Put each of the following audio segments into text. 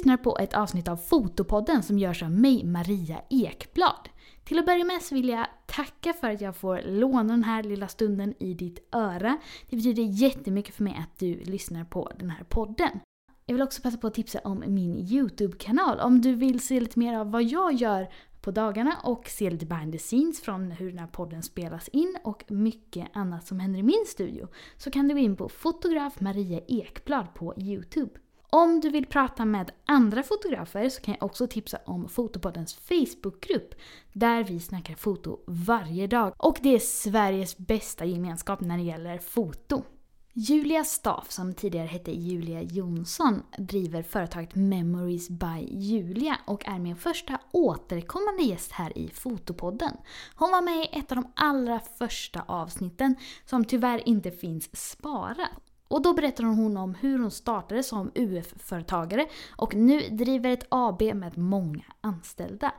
lyssnar på ett avsnitt av Fotopodden som görs av mig, Maria Ekblad. Till att börja med så vill jag tacka för att jag får låna den här lilla stunden i ditt öra. Det betyder jättemycket för mig att du lyssnar på den här podden. Jag vill också passa på att tipsa om min YouTube-kanal. Om du vill se lite mer av vad jag gör på dagarna och se lite behind the scenes från hur den här podden spelas in och mycket annat som händer i min studio så kan du gå in på fotograf Maria Ekblad på YouTube. Om du vill prata med andra fotografer så kan jag också tipsa om Fotopoddens Facebookgrupp där vi snackar foto varje dag och det är Sveriges bästa gemenskap när det gäller foto. Julia Staff, som tidigare hette Julia Jonsson, driver företaget Memories by Julia och är min första återkommande gäst här i Fotopodden. Hon var med i ett av de allra första avsnitten som tyvärr inte finns sparat. Och då berättar hon om hur hon startade som UF-företagare och nu driver ett AB med många anställda.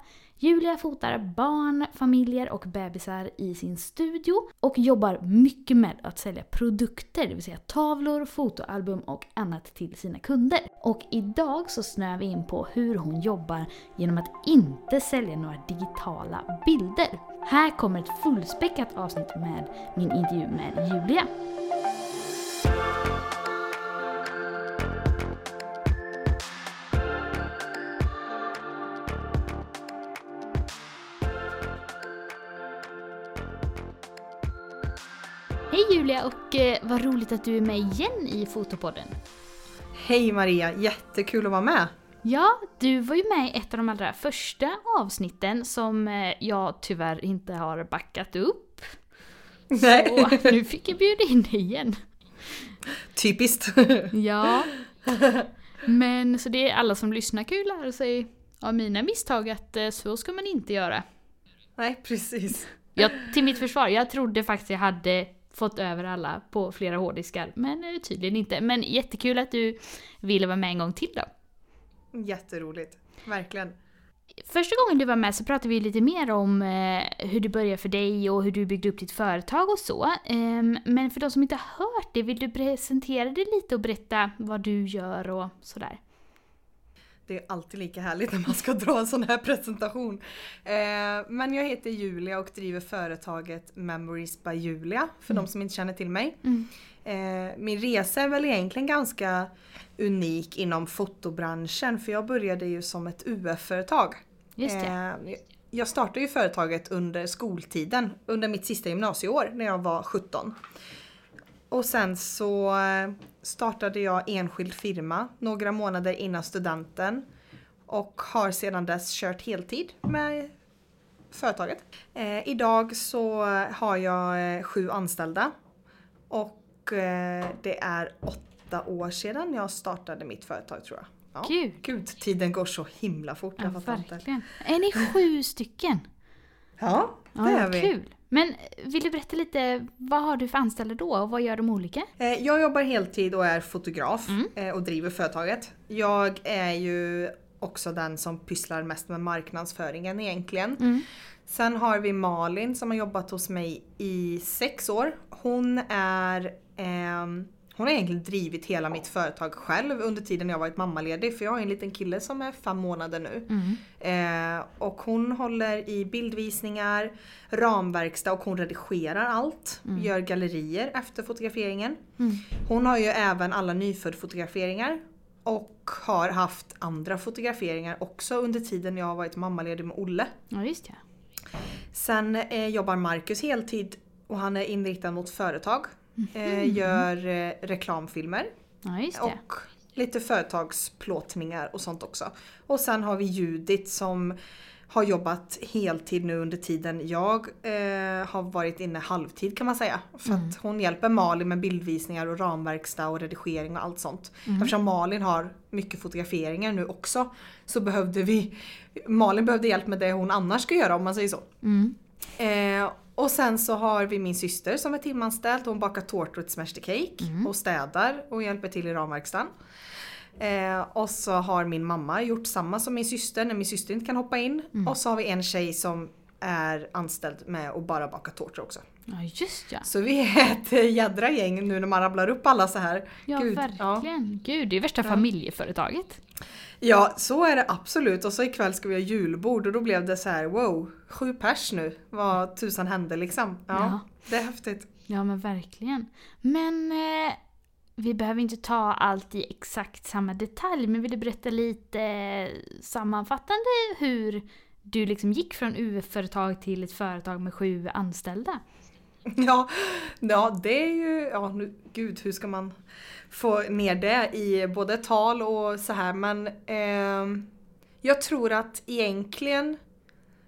Julia fotar barn, familjer och bebisar i sin studio och jobbar mycket med att sälja produkter, det vill säga tavlor, fotoalbum och annat till sina kunder. Och idag så snöar vi in på hur hon jobbar genom att inte sälja några digitala bilder. Här kommer ett fullspäckat avsnitt med min intervju med Julia. Hej Julia och eh, vad roligt att du är med igen i Fotopodden. Hej Maria, jättekul att vara med. Ja, du var ju med i ett av de allra första avsnitten som eh, jag tyvärr inte har backat upp. Nej. Så nu fick jag bjuda in dig igen. Typiskt. Ja. Men så det är alla som lyssnar kan ju lära sig av mina misstag att eh, så ska man inte göra. Nej, precis. Jag, till mitt försvar, jag trodde faktiskt jag hade fått över alla på flera hårddiskar, men eh, tydligen inte. Men jättekul att du ville vara med en gång till då. Jätteroligt. Verkligen. Första gången du var med så pratade vi lite mer om eh, hur det började för dig och hur du byggde upp ditt företag och så. Ehm, men för de som inte har hört det, vill du presentera dig lite och berätta vad du gör och sådär? Det är alltid lika härligt när man ska dra en sån här presentation. Eh, men jag heter Julia och driver företaget Memories by Julia, för de som inte känner till mig. Mm. Eh, min resa är väl egentligen ganska unik inom fotobranschen, för jag började ju som ett UF-företag. Just det. Eh, jag startade ju företaget under skoltiden, under mitt sista gymnasieår när jag var 17. Och sen så eh, startade jag enskild firma några månader innan studenten. Och har sedan dess kört heltid med företaget. Eh, idag så har jag eh, sju anställda. Och eh, det är åtta år sedan jag startade mitt företag tror jag. Ja. Kul! Gud, tiden går så himla fort. Ja, inte. verkligen. Är ni sju stycken? Ja, det Ja, är vi. kul! Men vill du berätta lite, vad har du för anställda då och vad gör de olika? Eh, Jag jobbar heltid och är fotograf Mm. eh, och driver företaget. Jag är ju också den som pysslar mest med marknadsföringen egentligen. Mm. Sen har vi Malin som har jobbat hos mig i sex år. Hon är ehm, hon har egentligen drivit hela mitt företag själv under tiden jag varit mammaledig för jag har en liten kille som är fem månader nu. Mm. Eh, och hon håller i bildvisningar, ramverkstad och hon redigerar allt. Mm. Gör gallerier efter fotograferingen. Mm. Hon har ju även alla nyfödd-fotograferingar. Och har haft andra fotograferingar också under tiden jag har varit mammaledig med Olle. Ja, just ja. Sen eh, jobbar Marcus heltid och han är inriktad mot företag. Eh, gör eh, reklamfilmer Ja, och lite företagsplåtningar och sånt också. Och sen har vi Judit som har jobbat heltid nu under tiden jag eh, har varit inne halvtid kan man säga. För Mm. att hon hjälper Malin med bildvisningar och ramverkstad och redigering och allt sånt. Mm. Eftersom Malin har mycket fotograferingar nu också så behövde vi Malin behövde hjälp med det hon annars ska göra om man säger så. Mm. Eh, och sen så har vi min syster som är timanställd. Hon bakar tårtor till Smash the Cake Mm. och städar och hjälper till i ramverkstan. Eh, och så har min mamma gjort samma som min syster när min syster inte kan hoppa in. Mm. Och så har vi en tjej som är anställd med att bara baka tårtor också. Ja just ja. Så vi är ett jädra gäng nu när man rabblar upp alla så här. Ja Gud, verkligen. Gud, det är värsta Ja. familjeföretaget. Ja, så är det absolut. Och så ikväll ska vi ha julbord och då blev det så här: wow, sju pers nu. Vad tusan hände liksom. Ja, Ja. det är häftigt. Ja men verkligen. Men eh, vi behöver inte ta allt i exakt samma detalj, men vill du berätta lite eh, sammanfattande hur du liksom gick från UF-företag till ett företag med sju anställda? Ja, ja det är ju, ja nu, gud hur ska man få ner det i både tal och så här men ehm, jag tror att egentligen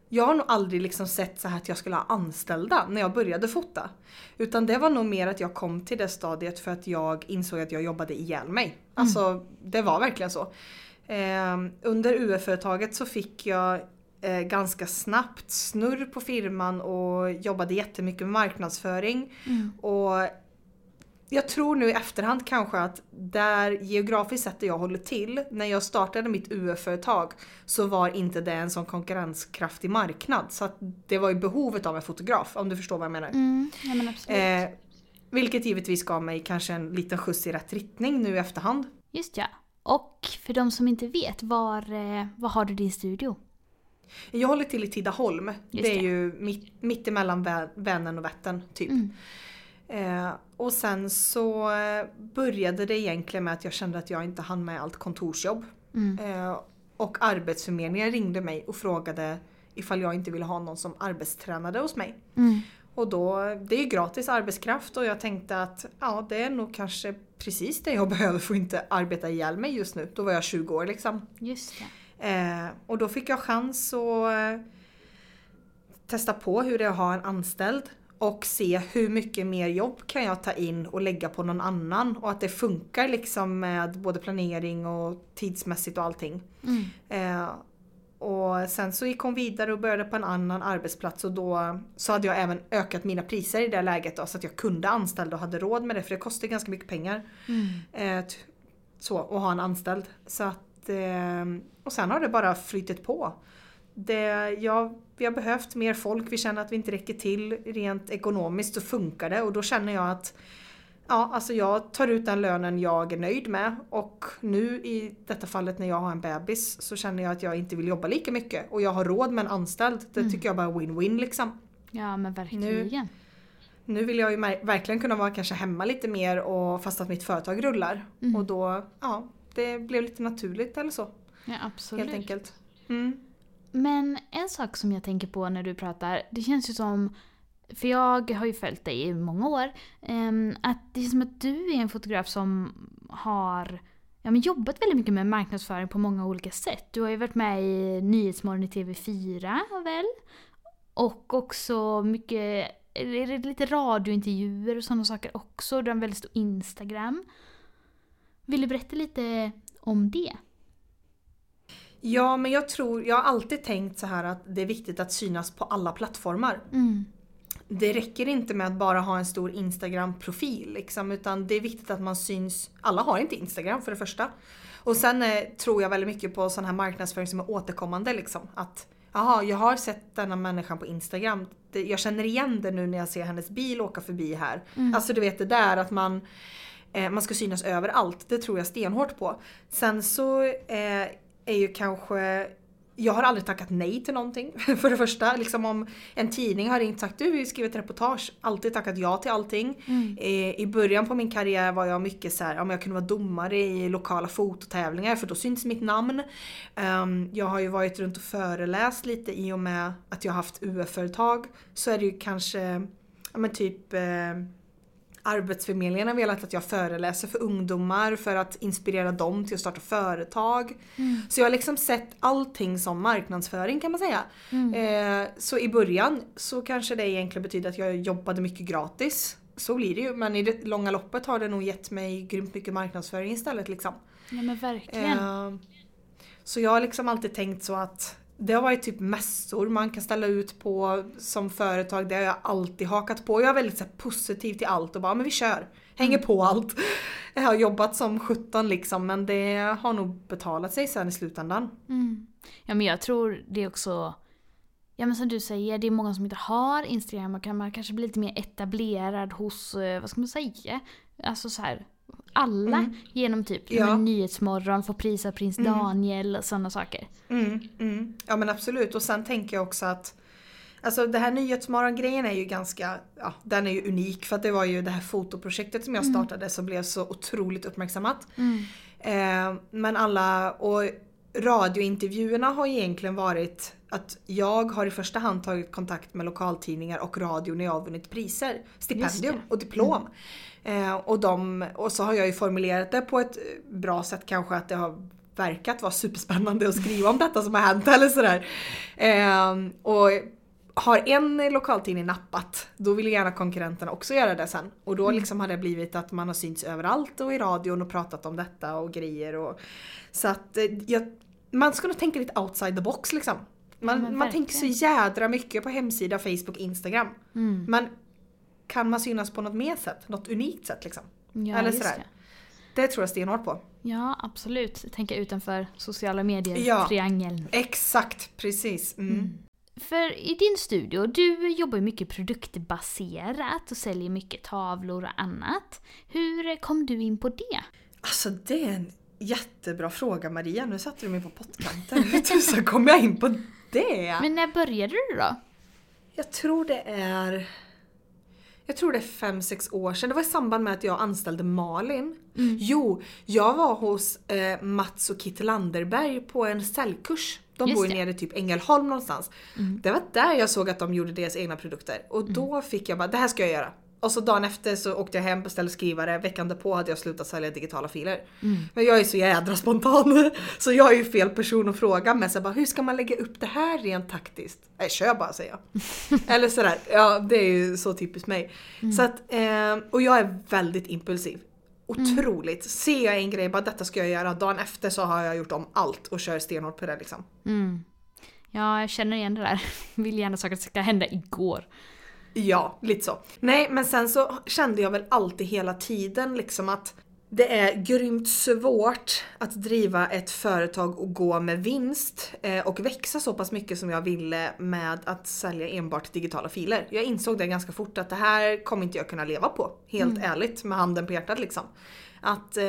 jag har nog aldrig liksom sett så här att jag skulle ha anställda när jag började fota. Utan det var nog mer att jag kom till det stadiet för att jag insåg att jag jobbade ihjäl mig. Alltså det var verkligen så. Ehm, under UF-företaget så fick jag eh, ganska snabbt snurr på firman och jobbade jättemycket med marknadsföring. Och jag tror nu i efterhand kanske att där geografiskt sett där jag håller till, när jag startade mitt UF-företag så var inte det en sån konkurrenskraftig marknad. Så det var ju behovet av en fotograf, om du förstår vad jag menar. Mm, ja men absolut. Eh, vilket givetvis gav mig kanske en liten skjuts i rätt riktning nu i efterhand. Just ja. Och för de som inte vet, var, eh, var har du din studio? Jag håller till i Tidaholm. Just det är det. ju mitt, mitt emellan Vä- Vänern och Vättern typ. Mm. Eh, och sen så eh, började det egentligen med att jag kände att jag inte hann med allt kontorsjobb. Mm. Eh, och Arbetsförmedlingen ringde mig och frågade ifall jag inte ville ha någon som arbetstränade hos mig. Mm. Och då, det är ju gratis arbetskraft och jag tänkte att ja, det är nog kanske precis det jag behöver för att inte arbeta ihjäl mig just nu. Då var jag 20 år liksom. Just det. Eh, och då fick jag chans att eh, testa på hur det är att ha en anställd och se hur mycket mer jobb kan jag ta in och lägga på någon annan och att det funkar liksom med både planering och tidsmässigt och allting. Mm. Eh, och sen så gick hon vidare och började på en annan arbetsplats och då så hade jag även ökat mina priser i det läget då, så att jag kunde anställa och hade råd med det för det kostar ganska mycket pengar. Mm. Eh, så, och ha en anställd. Så att, eh, och sen har det bara flyttit på. Det, ja, vi har behövt mer folk, vi känner att vi inte räcker till rent ekonomiskt så funkar det och då känner jag att Ja, alltså jag tar ut den lönen jag är nöjd med och nu i detta fallet när jag har en bebis så känner jag att jag inte vill jobba lika mycket och jag har råd med en anställd. Det tycker jag bara är win-win liksom. Ja men verkligen. Nu vill jag ju verkligen kunna vara kanske hemma lite mer och fast att mitt företag rullar. Mm. Och då, ja, det blev lite naturligt eller så. Ja absolut. Helt enkelt. Mm. Men en sak som jag tänker på när du pratar, det känns ju som, för jag har ju följt dig i många år, ehm, att det är som att du är en fotograf som har ja, men jobbat väldigt mycket med marknadsföring på många olika sätt. Du har ju varit med i Nyhetsmorgon i TV4 väl? Och också mycket, är det lite radiointervjuer och sådana saker också. Du har en väldigt stor Instagram. Vill du berätta lite om det? Ja, men jag tror, jag har alltid tänkt så här att det är viktigt att synas på alla plattformar. Mm. Det räcker inte med att bara ha en stor Instagram-profil liksom, utan det är viktigt att man syns. Alla har inte Instagram för det första. Och sen eh, tror jag väldigt mycket på sån här marknadsföring som är återkommande liksom. Att jaha, jag har sett denna människan på Instagram. Jag känner igen det nu när jag ser hennes bil åka förbi här. Alltså du vet det där att man eh, man ska synas överallt. Det tror jag stenhårt på. Sen så eh, är ju kanske jag har aldrig tackat nej till någonting. För det första, liksom om en tidning har ringt och sagt du vill skriva ett reportage. Alltid tackat ja till allting. Eh, I början på min karriär var jag mycket så här, men jag kunde vara domare i lokala fototävlingar för då syns mitt namn. Ehm, jag har ju varit runt och föreläst lite i och med att jag har haft UF-företag. Så är det ju kanske, ja men typ eh, Arbetsförmedlingen har velat att jag föreläser för ungdomar för att inspirera dem till att starta företag. Så jag har liksom sett allting som marknadsföring kan man säga. Eh, så i början så kanske det egentligen betyder att jag jobbade mycket gratis. Så blir det ju men i det långa loppet har det nog gett mig grymt mycket marknadsföring istället liksom. Ja men verkligen. Eh, så jag har liksom alltid tänkt så att det har varit typ mässor man kan ställa ut på som företag. Det har jag alltid hakat på. Jag är väldigt så här, positiv till allt och bara men vi kör. Hänger på allt. Jag har jobbat som 17 liksom men det har nog betalat sig sen i slutändan. Mm. Ja men jag tror det är också... Ja ja men som du säger, det är många som inte har Instagram och kan man kanske bli lite mer etablerad hos, eh, vad ska man säga, alltså så här alla Mm. genom typ Ja. Nyhetsmorgon, få prisa prins Mm. Daniel och sådana saker. Mm, mm. Ja men absolut och sen tänker jag också att Alltså det här Nyhetsmorgon-grejen är ju ganska, ja den är ju unik för att det var ju det här fotoprojektet som jag startade som blev så otroligt uppmärksammat. Eh, men alla, och radiointervjuerna har egentligen varit att jag har i första hand tagit kontakt med lokaltidningar och radio när jag har vunnit priser. Stipendium och diplom. Eh, och, de, och så har jag ju formulerat det på ett bra sätt kanske att det har verkat vara superspännande att skriva om detta som har hänt eller sådär. Eh, och har en lokaltidning nappat, då vill gärna konkurrenterna också göra det sen. Och då liksom har det blivit att man har synts överallt och i radion och pratat om detta och grejer. Och, så att eh, jag, man ska nog tänka lite outside the box liksom. Man, men man tänker så jädra mycket på hemsida, Facebook, Instagram. Mm. Men kan man synas på något mer sätt? Något unikt sätt liksom? Ja, Eller sådär. det. Det tror jag stenhårt på. Ja, absolut. Tänka utanför sociala medier, Ja. Exakt, precis. Mm. För i din studio, du jobbar ju mycket produktbaserat och säljer mycket tavlor och annat. Hur kom du in på det? Alltså det är en jättebra fråga Maria, nu satte du mig på pottkanten. Hur tusan kom jag in på det? Men när började du då? Jag tror det är... Jag tror det är fem sex år sedan. Det var i samband med att jag anställde Malin. Jo, jag var hos eh, Mats och Kit Landerberg på en säljkurs. De Just bor ju nere typ Ängelholm någonstans. Det var där jag såg att de gjorde deras egna produkter. Och då fick jag bara, det här ska jag göra. Och så dagen efter så åkte jag hem, beställde skrivare. Veckan därpå hade jag slutat sälja digitala filer. Men jag är så jädra spontan. Så jag är ju fel person att fråga med. Så bara, hur ska man lägga upp det här rent taktiskt? Nej, kör bara säger jag. Eller sådär. Ja, det är ju så typiskt mig. Så att, eh, och jag är väldigt impulsiv. Otroligt. Ser jag en grej, bara detta ska jag göra. Dagen efter så har jag gjort om allt och kör stenhårt på det liksom. Mm. Ja, jag känner igen det där. Vill gärna saker ska hända igår. Ja, lite så. Nej, men sen så kände jag väl alltid hela tiden liksom att det är grymt svårt att driva ett företag och gå med vinst eh, och växa så pass mycket som jag ville med att sälja enbart digitala filer. Jag insåg det ganska fort att det här kommer inte jag kunna leva på. Helt ärligt, med handen på hjärtat liksom. Att eh,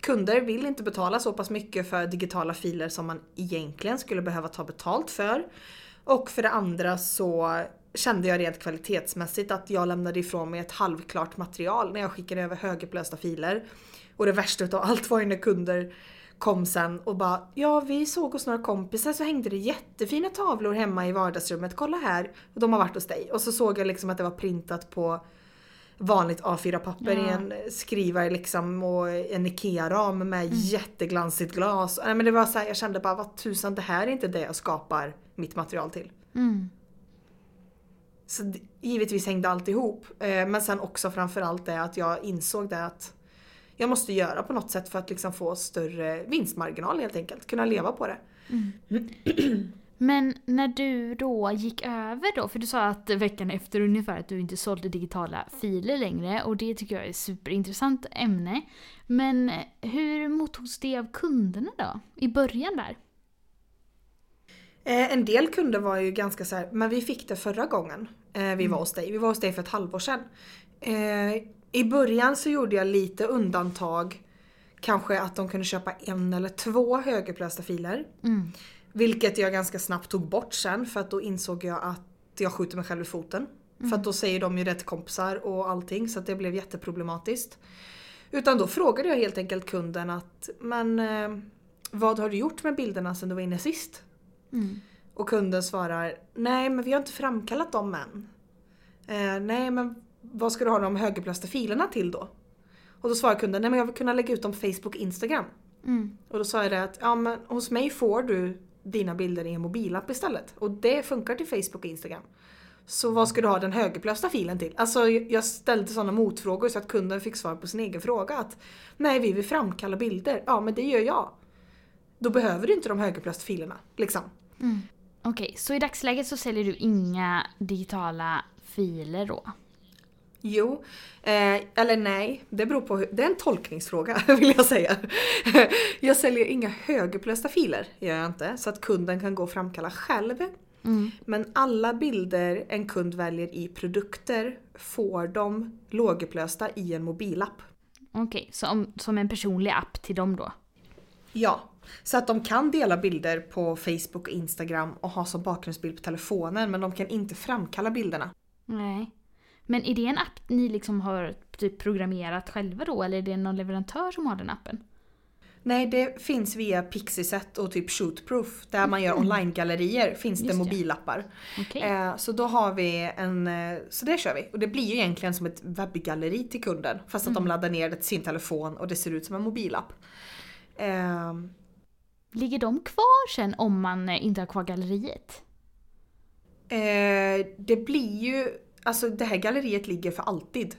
kunder vill inte betala så pass mycket för digitala filer som man egentligen skulle behöva ta betalt för. Och för det andra så kände jag rent kvalitetsmässigt att jag lämnade ifrån mig ett halvklart material när jag skickade över högupplösta filer. Och det värsta utav allt var ju när kunder kom sen och bara Ja vi såg hos några kompisar så hängde det jättefina tavlor hemma i vardagsrummet, kolla här. Och de har varit hos dig. Och så såg jag liksom att det var printat på vanligt A4-papper i Ja. en skrivare liksom och en IKEA-ram med jätteglansigt glas. Nej, men det var så här, jag kände bara vad tusan det här är inte det jag skapar mitt material till. Mm. Så givetvis hängde allt ihop. Eh, men sen också framförallt det att jag insåg det att jag måste göra på något sätt för att liksom få större vinstmarginal helt enkelt. Kunna leva på det. Men när du då gick över då, för du sa att veckan efter ungefär att du inte sålde digitala filer längre och det tycker jag är ett superintressant ämne. Men hur mottogs det av kunderna då? I början där? Eh, en del kunder var ju ganska så här, men vi fick det förra gången eh, vi var hos dig. Vi var hos dig för ett halvår sedan. Eh, I början så gjorde jag lite undantag. Kanske att de kunde köpa en eller två högupplösta filer. Mm. Vilket jag ganska snabbt tog bort sen för att då insåg jag att jag skjuter mig själv i foten. För att då säger de ju det till kompisar och allting så att det blev jätteproblematiskt. Utan då frågade jag helt enkelt kunden att men eh, vad har du gjort med bilderna sen du var inne sist? Mm. Och kunden svarar nej men vi har inte framkallat dem än. Eh, nej men vad ska du ha de högupplösta filerna till då? Och då svarar kunden nej men jag vill kunna lägga ut dem på Facebook och Instagram. Mm. Och då sa jag det att ja, men hos mig får du dina bilder i en mobilapp istället. Och det funkar till Facebook och Instagram. Så vad ska du ha den högupplösta filen till? Alltså jag ställde sådana motfrågor så att kunden fick svar på sin egen fråga. Att nej, vi vill framkalla bilder. Ja, men det gör jag. Då behöver du inte de högupplösta filerna. Liksom. Mm. Okej, så i dagsläget så säljer du inga digitala filer då? Jo, eh, eller nej. Det beror på hur, Det är en tolkningsfråga vill jag säga. jag säljer inga högupplösta filer, gör jag inte. Så att kunden kan gå och framkalla själv. Mm. Men alla bilder en kund väljer i produkter får de lågupplösta i en mobilapp. Okej, om, som en personlig app till dem då? Ja, så att de kan dela bilder på Facebook och Instagram och ha som bakgrundsbild på telefonen men de kan inte framkalla bilderna. Nej. Men är det en app ni liksom har typ programmerat själva då eller är det någon leverantör som har den appen? Nej, det finns via Pixieset och typ Shootproof där man gör online-gallerier finns Just det. mobilappar. Okej. Eh, så då har vi en, eh, så det kör vi. Och det blir ju egentligen som ett webbgalleri till kunden. Fast att de laddar ner det till sin telefon och det ser ut som en mobilapp. Ligger de kvar sen om man eh, inte har kvar galleriet? eh, det blir ju, alltså det här galleriet ligger för alltid.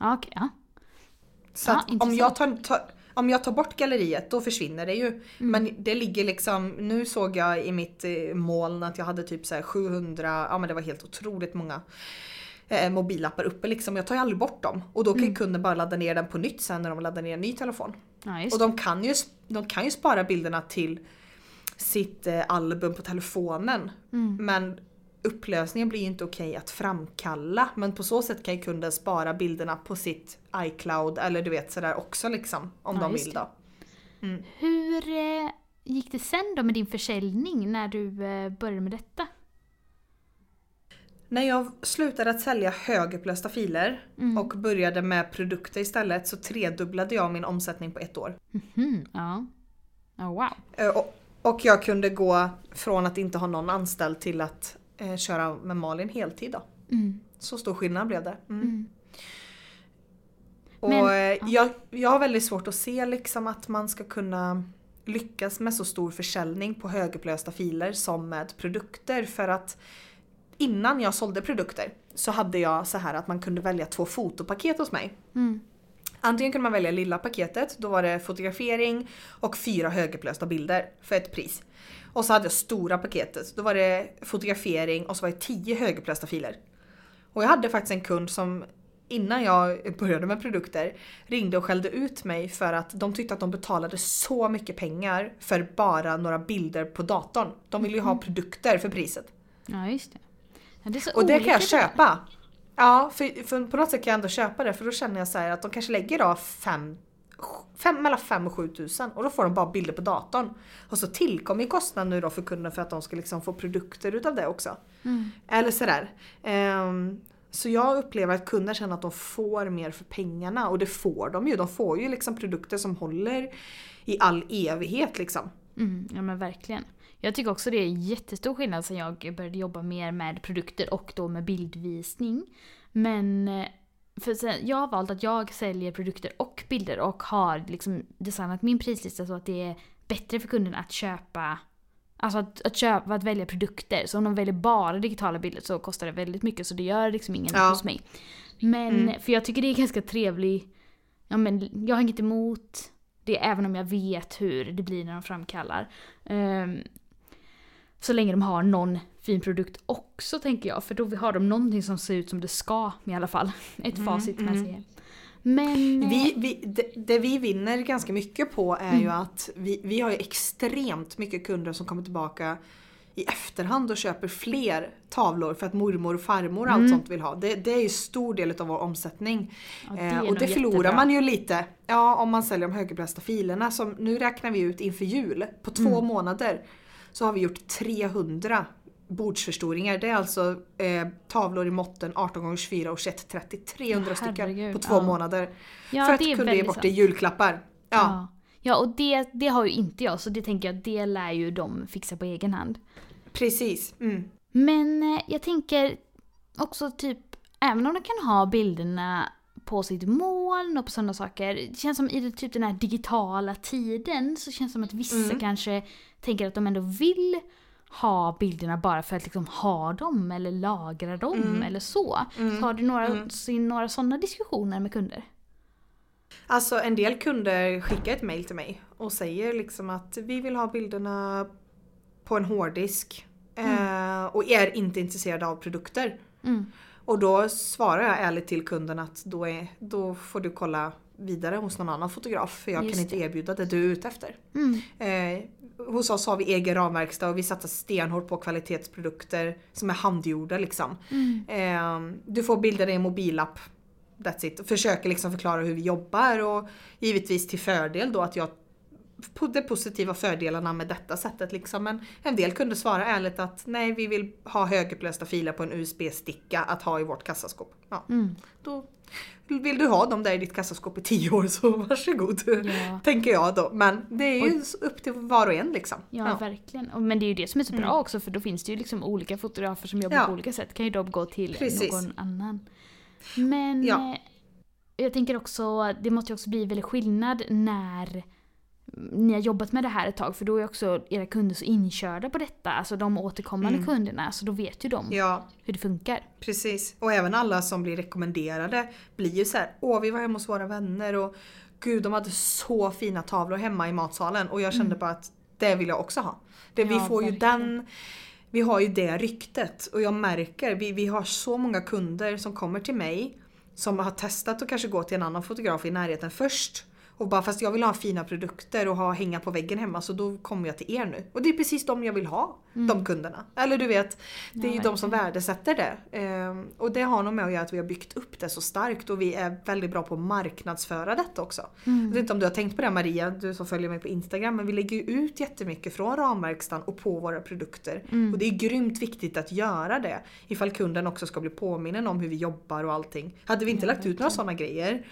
Okej. ja. Så att om jag, tar, tar, om jag tar bort galleriet då försvinner det ju. Mm. Men det ligger liksom, nu såg jag i mitt eh, moln att jag hade typ så här 700, ja men det var helt otroligt många eh, mobilappar uppe liksom. Jag tar ju aldrig bort dem. Och då kan Mm. kunden bara ladda ner den på nytt sen när de laddar ner en ny telefon. Ja, Och de kan ju, de kan ju spara bilderna till sitt eh, album på telefonen. Mm. Men upplösningen blir ju inte okej att framkalla. Men på så sätt kan ju kunden spara bilderna på sitt iCloud eller du vet sådär också liksom. Om Ja, de vill då. Hur eh, gick det sen då med din försäljning när du eh, började med detta? När jag slutade att sälja högupplösta filer Mm. och började med produkter istället så tredubblade jag min omsättning på ett år. Mhm, ja. Ja, wow. Eh, Och, och jag kunde gå från att inte ha någon anställd till att eh, köra med Malin heltid då. Mm. Så stor skillnad blev det. Mm. Mm. Och Men- eh, jag, jag har väldigt svårt att se liksom att man ska kunna lyckas med så stor försäljning på högupplösta filer som med produkter för att innan jag sålde produkter så hade jag så här att man kunde välja två fotopaket hos mig. Mm. Antingen kunde man välja lilla paketet, då var det fotografering och fyra högupplösta bilder för ett pris. Och så hade jag stora paketet, då var det fotografering och så var det tio högupplösta filer. Och jag hade faktiskt en kund som innan jag började med produkter ringde och skällde ut mig för att de tyckte att de betalade så mycket pengar för bara några bilder på datorn. De ville ju ha produkter för priset. Ja, just det. Det Och det kan jag köpa. Ja, för, för på något sätt kan jag ändå köpa det för då känner jag så här att de kanske lägger då fem, fem, mellan 5 och 7 tusen och då får de bara bilder på datorn. Och så tillkommer kostnaden nu då för kunden för att de ska liksom få produkter utav det också. Mm. Eller sådär. Ehm, så jag upplever att kunder känner att de får mer för pengarna och det får de ju. De får ju liksom produkter som håller i all evighet liksom. Mm, ja men verkligen. Jag tycker också det är jättestor skillnad sen jag började jobba mer med produkter och då med bildvisning. Men eh, för sen, jag har valt att jag säljer produkter och bilder och har liksom designat min prislista så att det är bättre för kunden att köpa Alltså att, att köpa, att välja produkter. Så om de väljer bara digitala bilder så kostar det väldigt mycket så det gör liksom ingen Ja. hos mig. Men, Mm. för jag tycker det är ganska trevlig, ja men jag har inget emot det även om jag vet hur det blir när de framkallar. Ehm, så länge de har någon fin produkt också tänker jag. För då har de någonting som ser ut som det ska i alla fall. Ett Mm, facit man mm. ser. Men... eh, Vi, vi, det, det vi vinner ganska mycket på är ju Mm. att vi, vi har ju extremt mycket kunder som kommer tillbaka i efterhand och köper fler tavlor för att mormor och farmor och allt Mm. sånt vill ha. Det, det är ju stor del av vår omsättning. ja, Eh, är och det förlorar jättebra. man ju lite ja, om man säljer de högupplösta filerna. Som nu räknar vi ut inför jul, på två Mm. månader så har vi gjort 300 bordsförstoringar. Det är alltså eh, tavlor i måtten 18 x 4 och 2130. 300 Ja, stycken på två ja. månader. Ja, för att kunna ge bort det i julklappar. Ja. Ja, ja och det, det har ju inte jag så det tänker jag det lär ju de fixa på egen hand. precis. Mm. Men eh, jag tänker också typ, även om de kan ha bilderna på sitt moln och på sådana saker. Det känns som i det, typ den här digitala tiden så känns det som att vissa Mm. kanske tänker att de ändå vill ha bilderna bara för att liksom ha dem eller lagra dem Mm. eller så. Mm. Så har du några, Mm. några sådana diskussioner med kunder? Alltså en del kunder skickar ett mail till mig och säger liksom att vi vill ha bilderna på en hårddisk eh, och är inte intresserade av produkter. Mm. Och då svarar jag ärligt till kunden att då, är, då får du kolla vidare hos någon annan fotograf för jag Just kan inte erbjuda det du är ute efter. Mm. Eh, hos oss har vi egen ramverkstad och vi satsar stenhårt på kvalitetsprodukter som är handgjorda liksom. Eh, du får bilda dig en mobilapp. That's it. Och försöker liksom förklara hur vi jobbar och givetvis till fördel då att jag på de positiva fördelarna med detta sättet liksom. Men en del kunde svara ärligt att nej vi vill ha högupplösta filer på en USB-sticka att ha i vårt kassaskåp. Ja, Mm. då vill du ha dem där i ditt kassaskåp i tio år så varsågod. Ja. Tänker jag då. Men det är ju upp till var och en liksom. Ja, verkligen. Och- Men det är ju det som är så bra också för då finns det ju liksom olika fotografer som jobbar Ja. på olika sätt. Kan ju då gå till Precis. någon annan. Men Ja. jag tänker också, det måste ju också bli väldigt skillnad när ni har jobbat med det här ett tag för då är också era kunder så inkörda på detta, alltså de återkommande Mm. kunderna, så då vet ju de Ja, hur det funkar. precis. Och även alla som blir rekommenderade blir ju så här, åh vi var hemma hos våra vänner och gud de hade så fina tavlor hemma i matsalen och jag kände bara att det vill jag också ha. Det, vi Mm. Ja, får ju den vi har ju det ryktet och jag märker, vi, vi har så många kunder som kommer till mig som har testat att kanske gå till en annan fotograf i närheten först. Och bara fast jag vill ha fina produkter och ha hänga på väggen hemma så då kommer jag till er nu. Och det är precis de jag vill ha, de kunderna. Eller du vet, det är Mm. Ja, ju de som värdesätter det. Ehm, och det har nog med att göra att vi har byggt upp det så starkt och vi är väldigt bra på att marknadsföra detta också. Mm. Jag vet inte om du har tänkt på det Maria, du som följer mig på Instagram, men vi lägger ju ut jättemycket från ramverkstan och på våra produkter. Mm. Och det är grymt viktigt att göra det ifall kunden också ska bli påminnen om hur vi jobbar och allting. Hade vi inte Ja, lagt ut några sådana grejer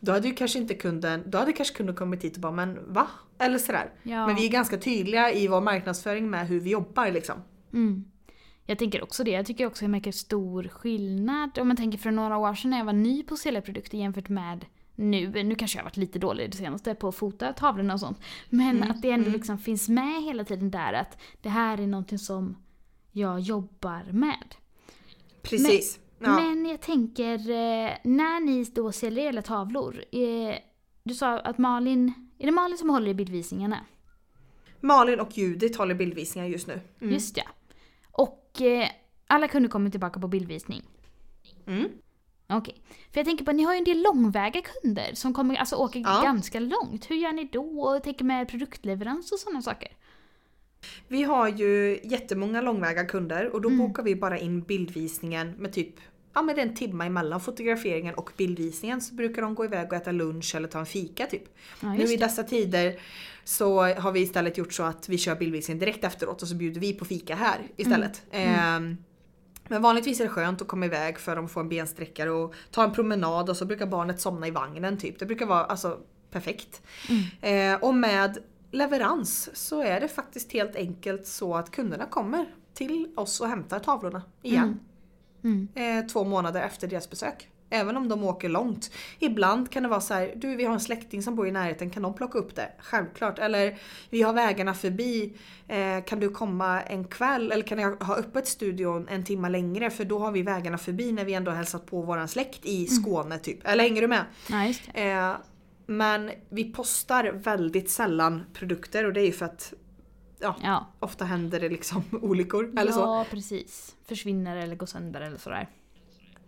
då hade ju kanske inte kunden, då hade kanske kunden kommit hit och bara men va? Eller sådär. Ja. Men vi är ganska tydliga i vår marknadsföring med hur vi jobbar liksom. Mm. Jag tänker också det. Jag tycker också jag märker stor skillnad. Om man tänker för några år sedan när jag var ny på säljprodukter jämfört med nu. Nu kanske jag har varit lite dålig det senaste på att fota tavlorna och sånt. Men Mm, att det ändå mm. liksom finns med hela tiden där att det här är någonting som jag jobbar med. Precis. Ja. Men jag tänker, eh, när ni då säljer era tavlor. Eh, du sa att Malin, är det Malin som håller i bildvisningarna? Malin och Judith håller bildvisningar just nu. Mm. Just ja. Och eh, alla kunder kommer tillbaka på bildvisning. Mm. Okej. För jag tänker på, ni har ju en del långväga kunder som kommer, alltså åker Ja. ganska långt. Hur gör ni då? Och tänker med produktleverans och sådana saker. Vi har ju jättemånga långväga kunder och då Mm. bokar vi bara in bildvisningen med typ Ja men det är en timme emellan fotograferingen och bildvisningen så brukar de gå iväg och äta lunch eller ta en fika typ. Ja, nu i dessa tider så har vi istället gjort så att vi kör bildvisningen direkt efteråt och så bjuder vi på fika här istället. Ehm, men vanligtvis är det skönt att komma iväg för att få en bensträckare och ta en promenad och så brukar barnet somna i vagnen typ. Det brukar vara alltså perfekt. Mm. Eh, och med leverans så är det faktiskt helt enkelt så att kunderna kommer till oss och hämtar tavlorna igen. Mm. Eh, två månader efter deras besök. Även om de åker långt. Ibland kan det vara så här, du vi har en släkting som bor i närheten, kan de plocka upp det? Självklart. Eller vi har vägarna förbi, eh, kan du komma en kväll? Eller kan jag ha öppet studion en timma längre? För då har vi vägarna förbi när vi ändå hälsat på våran släkt i Skåne typ. Eller hänger du med? Ja, just det. Eh, men vi postar väldigt sällan produkter och det är ju för att ja, Ja. ofta händer det liksom olyckor eller så. ja, precis. Försvinner eller går sönder eller sådär.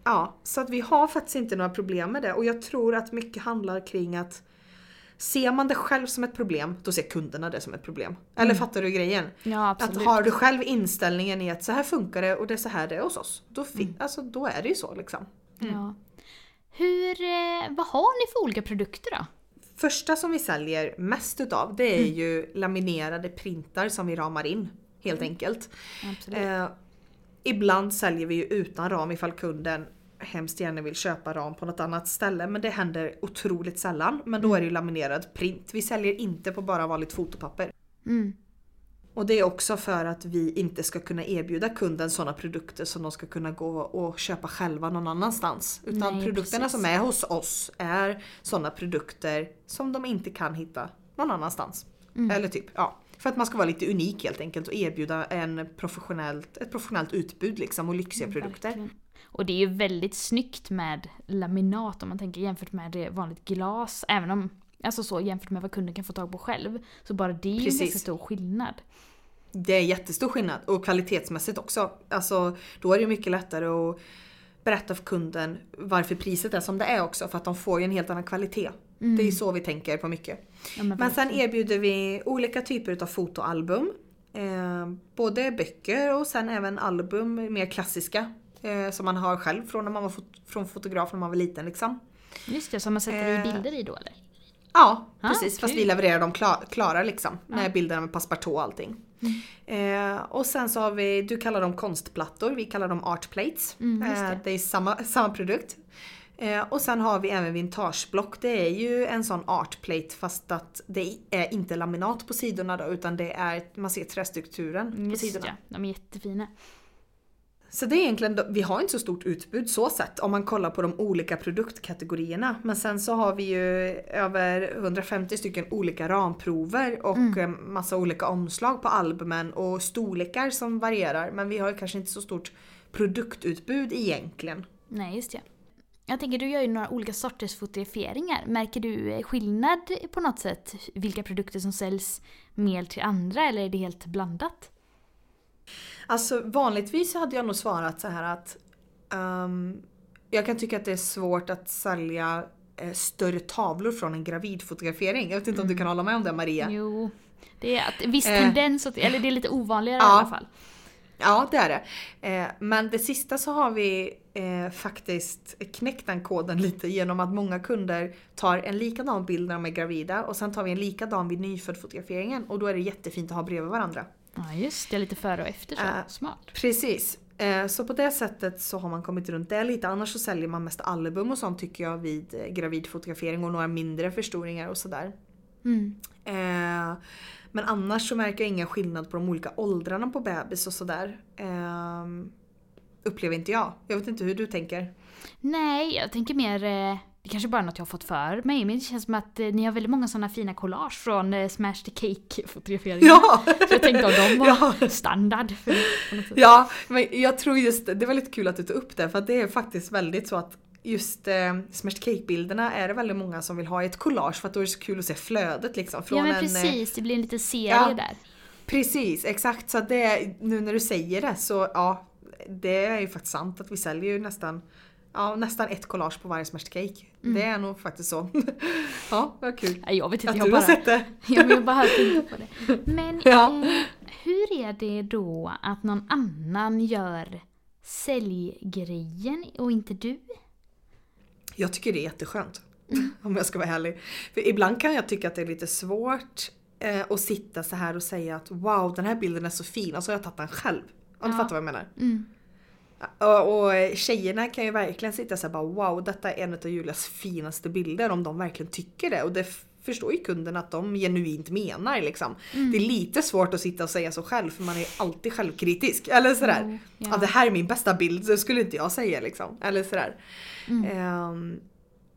Ja, så att vi har faktiskt inte några problem med det och jag tror att mycket handlar kring att Ser man det själv som ett problem, då ser kunderna det som ett problem. Eller fattar du grejen? Ja, absolut. Att har du själv inställningen i att så här funkar det och det är så här det är hos oss. Då, fin- alltså, då är det ju så liksom. Ja. Hur, eh, vad har ni för olika produkter då? Första som vi säljer mest utav det är ju laminerade printar som vi ramar in. Helt enkelt. Absolut. Eh, ibland säljer vi ju utan ram ifall kunden hemskt gärna vill köpa ram på något annat ställe men det händer otroligt sällan. Men då är det ju laminerad print. Vi säljer inte på bara vanligt fotopapper. Mm. Och det är också för att vi inte ska kunna erbjuda kunden sådana produkter som de ska kunna gå och köpa själva någon annanstans. Utan Nej, produkterna precis. som är hos oss är sådana produkter som de inte kan hitta någon annanstans. Mm. Eller typ, ja. För att man ska vara lite unik helt enkelt och erbjuda en professionellt, ett professionellt utbud liksom och lyxiga produkter. Verkligen. Och det är ju väldigt snyggt med laminat om man tänker jämfört med det vanligt glas. Även om, alltså så jämfört med vad kunden kan få tag på själv. Så bara det är ju en ganska stor skillnad. Det är jättestor skillnad och kvalitetsmässigt också. Alltså, då är det mycket lättare att berätta för kunden varför priset är som det är också för att de får ju en helt annan kvalitet. Det är så vi tänker på mycket. Ja, Men sen erbjuder vi olika typer av fotoalbum. Eh, både böcker och sen även album, mer klassiska. Eh, som man har själv från när man var fot- från fotograf när man var liten liksom. Just det, som man sätter i Eh, bilder i då eller? Ja, Ah, precis. Fast kul. vi levererar dem klar, klara liksom. Med bilderna med passepartout och allting. Eh, och sen så har vi, du kallar dem konstplattor, vi kallar dem art plates. Mm, just det. Eh, det är samma, samma produkt. Eh, och sen har vi även vintageblock. Det är ju en sån art plate fast att det är inte laminat på sidorna då utan det är, man ser trästrukturen på Mm, Just sidorna. ja, de är jättefina. Så det är egentligen, vi har inte så stort utbud så sett om man kollar på de olika produktkategorierna. Men sen så har vi ju över 150 stycken olika ramprover och Mm. eh, massa olika omslag på albumen och storlekar som varierar. Men vi har ju kanske inte så stort produktutbud egentligen. Nej, just det. Jag tänker, du gör ju några olika sorters fotograferingar. Märker du eh, skillnad på något sätt? Vilka produkter som säljs mer till andra eller är det helt blandat? Alltså vanligtvis hade jag nog svarat så här att ehm, jag kan tycka att det är svårt att sälja eh, större tavlor från en gravidfotografering. Jag vet inte om du kan hålla med om det Maria? Jo, det är att viss Eh. tendens åt, eller det är lite ovanligare i Ja. alla fall. Ja, det är det. Eh, men det sista så har vi eh, faktiskt knäckt den koden lite genom att många kunder tar en likadan bild när de är gravida och sen tar vi en likadan vid nyföddfotograferingen och då är det jättefint att ha bredvid varandra. Ja, just det. Lite före och efter så. Eh. Smart. Precis. Eh, så på det sättet så har man kommit runt det lite. Annars så säljer man mest album och sånt tycker jag vid eh, gravidfotografering och några mindre förstoringar och sådär. Mm. Eh, men annars så märker jag ingen skillnad på de olika åldrarna på bebis och sådär. Eh, upplever inte jag. Jag vet inte hur du tänker. Nej, jag tänker mer... Det kanske bara är något jag har fått för mig, men det känns som att eh, ni har väldigt många sådana fina collage från eh, Smash the Cake-fotograferingar. Ja! Så jag tänkte om de var Ja. standard. För. Ja, men jag tror just det. Var lite kul att du tog upp det för att det är faktiskt väldigt så att just eh, Smashed Cake-bilderna är det väldigt många som vill ha i ett collage för att då är det så kul att se flödet liksom. Från ja men en, eh, precis, det blir en liten serie ja. där. Precis, exakt. Så det, nu när du säger det så ja, det är ju faktiskt sant att vi säljer ju nästan Ja, nästan ett collage på varje smashed cake. Mm. Det är nog faktiskt så. ja, vad kul. Nej, jag vet inte, Att jag du har bara, sett det. ja, men jag bara har tänkt på det. Men Ja. eh, hur är det då att någon annan gör säljgrejen och inte du? Jag tycker det är jätteskönt. Om jag ska vara ärlig. För ibland kan jag tycka att det är lite svårt eh, att sitta så här och säga att wow den här bilden är så fin och så har jag tagit den själv. Om du Ja. fattar vad jag menar. Mm. Och, och tjejerna kan ju verkligen sitta så här bara wow detta är en av Julias finaste bilder om de verkligen tycker det. Och det förstår ju kunden att de genuint menar liksom. Mm. Det är lite svårt att sitta och säga så själv för man är alltid självkritisk. Eller sådär. Jo, ja. Ja. det här är min bästa bild, det skulle inte jag säga liksom. Eller sådär. Mm. Ehm,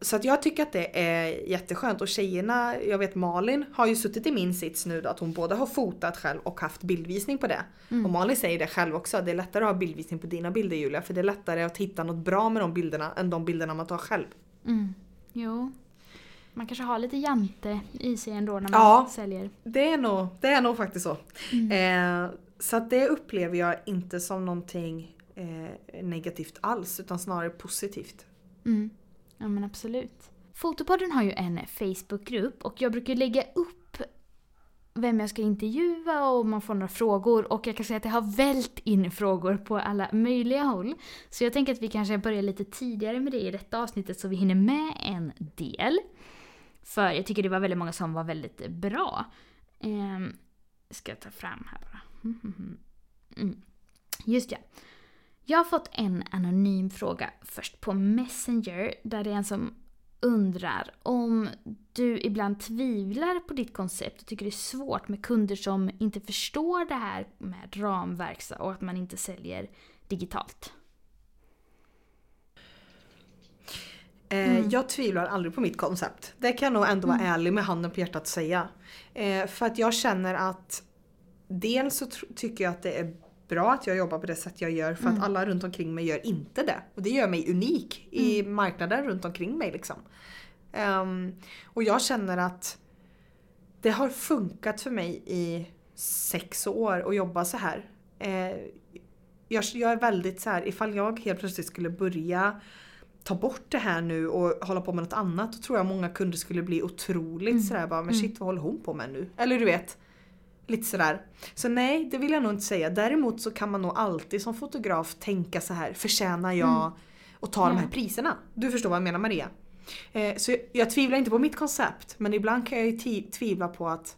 så att jag tycker att det är jätteskönt och tjejerna, jag vet Malin har ju suttit i min sits nu då att hon både har fotat själv och haft bildvisning på det. Mm. Och Malin säger det själv också, det är lättare att ha bildvisning på dina bilder Julia för det är lättare att hitta något bra med de bilderna än de bilderna man tar själv. Mm. Jo. Man kanske har lite jante i sig ändå när man Ja. säljer. Det är nog, det är nog faktiskt så. Mm. Eh, så att det upplever jag inte som någonting eh, negativt alls utan snarare positivt. Mm. Ja men absolut. Fotopodden har ju en Facebookgrupp och jag brukar lägga upp vem jag ska intervjua och man får några frågor och jag kan säga att det har vält in frågor på alla möjliga håll. Så jag tänker att vi kanske börjar lite tidigare med det i detta avsnittet så vi hinner med en del. För jag tycker det var väldigt många som var väldigt bra. Ehm, ska jag ta fram här bara. Mm. mm, mm. mm. Just ja. Jag har fått en anonym fråga först på Messenger där det är en som undrar om du ibland tvivlar på ditt koncept och tycker det är svårt med kunder som inte förstår det här med ramverk och att man inte säljer digitalt. Eh, Jag tvivlar aldrig på mitt koncept. Det kan jag nog ändå vara ärlig med handen på hjärtat säga. Eh, för att jag känner att dels så tycker jag att det är bra att jag jobbar på det sätt jag gör för att alla runt omkring mig gör inte det. Och det gör mig unik i marknaden runt omkring mig liksom. Ehm, och jag känner att det har funkat för mig i sex år att jobba så här. Eh, jag, jag är väldigt så här, ifall jag helt plötsligt skulle börja ta bort det här nu och hålla på med något annat då tror jag många kunder skulle bli otroligt Mm. sådär bara men Mm. shit vad håller hon på med nu? Eller du vet. Lite sådär. Så nej det vill jag nog inte säga. Däremot så kan man nog alltid som fotograf tänka så här förtjänar jag Mm. att ta de Ja. här priserna? Du förstår vad jag menar Maria. Eh, så jag, jag tvivlar inte på mitt koncept men ibland kan jag ju tvivla på att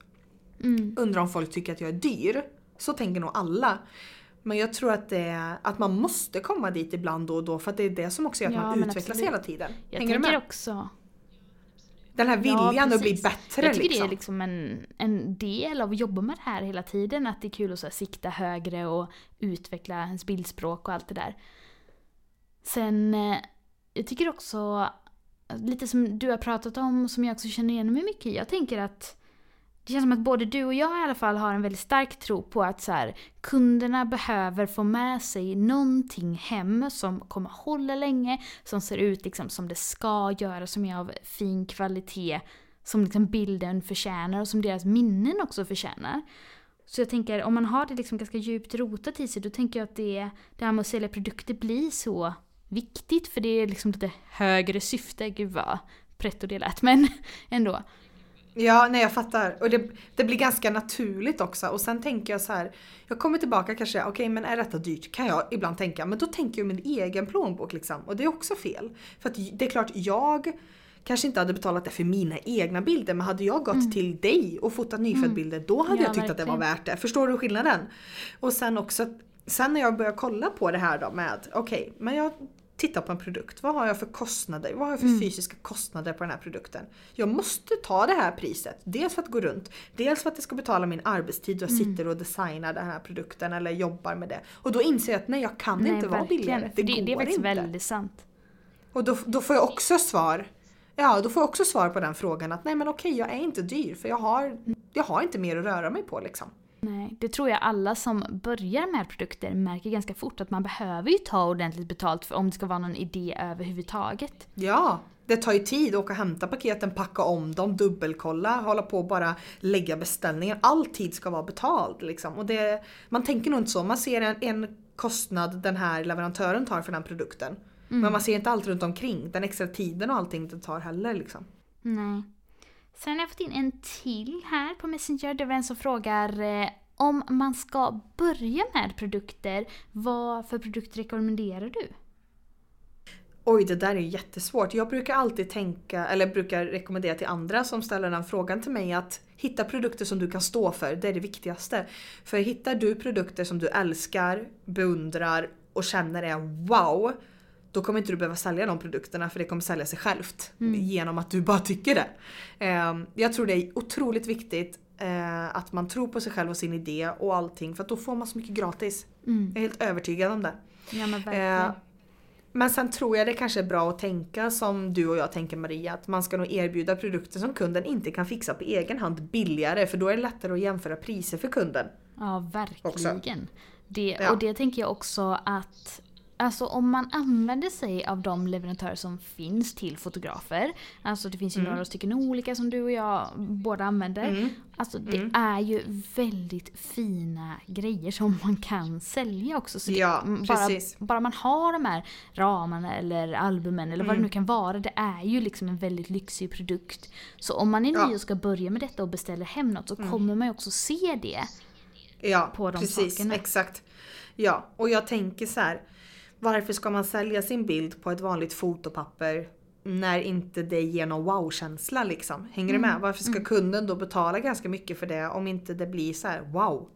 Mm. undrar om folk tycker att jag är dyr. Så tänker nog alla. Men jag tror att, det att man måste komma dit ibland då och då för att det är det som också gör att Ja, man utvecklas absolut. hela tiden. Jag Hänger tänker också... Den här Ja, viljan att bli bättre Jag tycker liksom. det är liksom en, en del av att jobba med det här hela tiden. Att det är kul att så här, sikta högre och utveckla ens bildspråk och allt det där. Sen, eh, jag tycker också, lite som du har pratat om, som jag också känner igen mig mycket i. Jag tänker att det känns som att både du och jag i alla fall har en väldigt stark tro på att så här, kunderna behöver få med sig någonting hem som kommer hålla länge, som ser ut liksom som det ska göra, som är av fin kvalitet, som liksom bilden förtjänar och som deras minnen också förtjänar. Så jag tänker, om man har det liksom ganska djupt rotat i sig, då tänker jag att det, det här med att sälja produkter blir så viktigt, för det är liksom lite högre syfte. Gud vad pretto det lät, men ändå. Ja, nej jag fattar. Och det, det blir ganska naturligt också. Och sen tänker jag så här. Jag kommer tillbaka kanske, okej men är detta dyrt? Kan jag ibland tänka. Men då tänker jag min egen plånbok liksom. Och det är också fel. För att det är klart, jag kanske inte hade betalat det för mina egna bilder. Men hade jag gått till dig och fotat nyföddbilder, då hade Mm. Ja, jag tyckt att det var verkligen. värt det. Förstår du skillnaden? Och sen också, sen när jag börjar kolla på det här då med, okej, men jag tittar på en produkt. Vad har jag för kostnader? Vad har jag för Mm. fysiska kostnader på den här produkten? Jag måste ta det här priset. Dels för att gå runt, dels för att det ska betala min arbetstid och jag Mm. sitter och designar den här produkten eller jobbar med det. Och då inser jag att nej, jag kan inte vara billigare. Det, det, går det är faktiskt inte. väldigt sant. Och då, då får jag också svar. Ja, då får jag också svar på den frågan att nej men okej, jag är inte dyr för jag har, jag har inte mer att röra mig på liksom. Nej, det tror jag alla som börjar med produkter märker ganska fort att man behöver ju ta ordentligt betalt för om det ska vara någon idé överhuvudtaget. Ja, det tar ju tid att åka och hämta paketen, packa om dem, dubbelkolla, hålla på och bara lägga beställningar. All tid ska vara betald liksom. Och det, man tänker nog inte så. Man ser en, en kostnad den här leverantören tar för den produkten. Men man ser inte allt runt omkring. Den extra tiden och allting det tar heller liksom. Nej. Sen har jag fått in en till här på Messenger. Det var en som frågar eh, om man ska börja med produkter, vad för produkt rekommenderar du? Oj, det där är jättesvårt. Jag brukar alltid tänka, eller brukar rekommendera till andra som ställer den frågan till mig att hitta produkter som du kan stå för. Det är det viktigaste. För hittar du produkter som du älskar, beundrar och känner är wow. Då kommer inte du behöva sälja de produkterna för det kommer sälja sig självt. Genom att du bara tycker det. Eh, Jag tror det är otroligt viktigt eh, att man tror på sig själv och sin idé och allting. För att då får man så mycket gratis. Mm. Jag är helt övertygad om det. Ja men verkligen. Eh, men sen tror jag det kanske är bra att tänka som du och jag tänker Maria, att man ska nog erbjuda produkter som kunden inte kan fixa på egen hand billigare för då är det lättare att jämföra priser för kunden. Ja, verkligen. Det, Ja. Och det tänker jag också att Alltså om man använder sig av de leverantörer som finns till fotografer. Alltså det finns ju Mm. några stycken olika som du och jag båda använder. Alltså det Mm. är ju väldigt fina grejer som man kan sälja också. Så Ja, bara, precis. bara man har de här ramarna eller albumen eller vad Mm. det nu kan vara. Det är ju liksom en väldigt lyxig produkt. Så om man är Ja. Mm. ny och ska börja med detta och beställer hem något så kommer man ju också se det. Ja, På de precis. sakerna. Exakt. Ja, och jag tänker så här. Varför ska man sälja sin bild på ett vanligt fotopapper när inte det ger någon wow-känsla liksom? Hänger Mm. du med? Varför ska kunden då betala ganska mycket för det om inte det blir så här wow?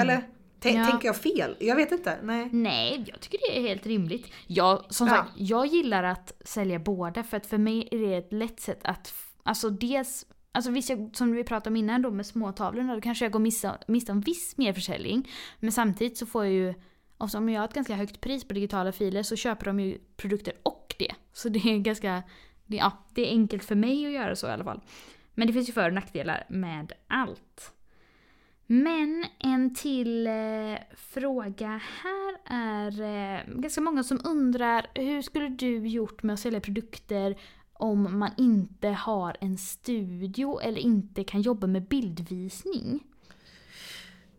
Eller? T- Mm. Ja. Tänker jag fel? Jag vet inte. Nej. Nej, jag tycker det är helt rimligt. Jag, som Ja. sagt, jag gillar att sälja båda för att för mig är det ett lätt sätt att, alltså dels Alltså visst, jag, som vi pratade om innan då med småtavlorna, då kanske jag går miste, miste om viss merförsäljning. Men samtidigt så får jag ju, och om jag har ett ganska högt pris på digitala filer så köper de ju produkter och det. Så det är ganska, det, ja, det är enkelt för mig att göra så i alla fall. Men det finns ju för och nackdelar med allt. Men en till eh, fråga här är eh, ganska många som undrar hur skulle du gjort med att sälja produkter om man inte har en studio eller inte kan jobba med bildvisning?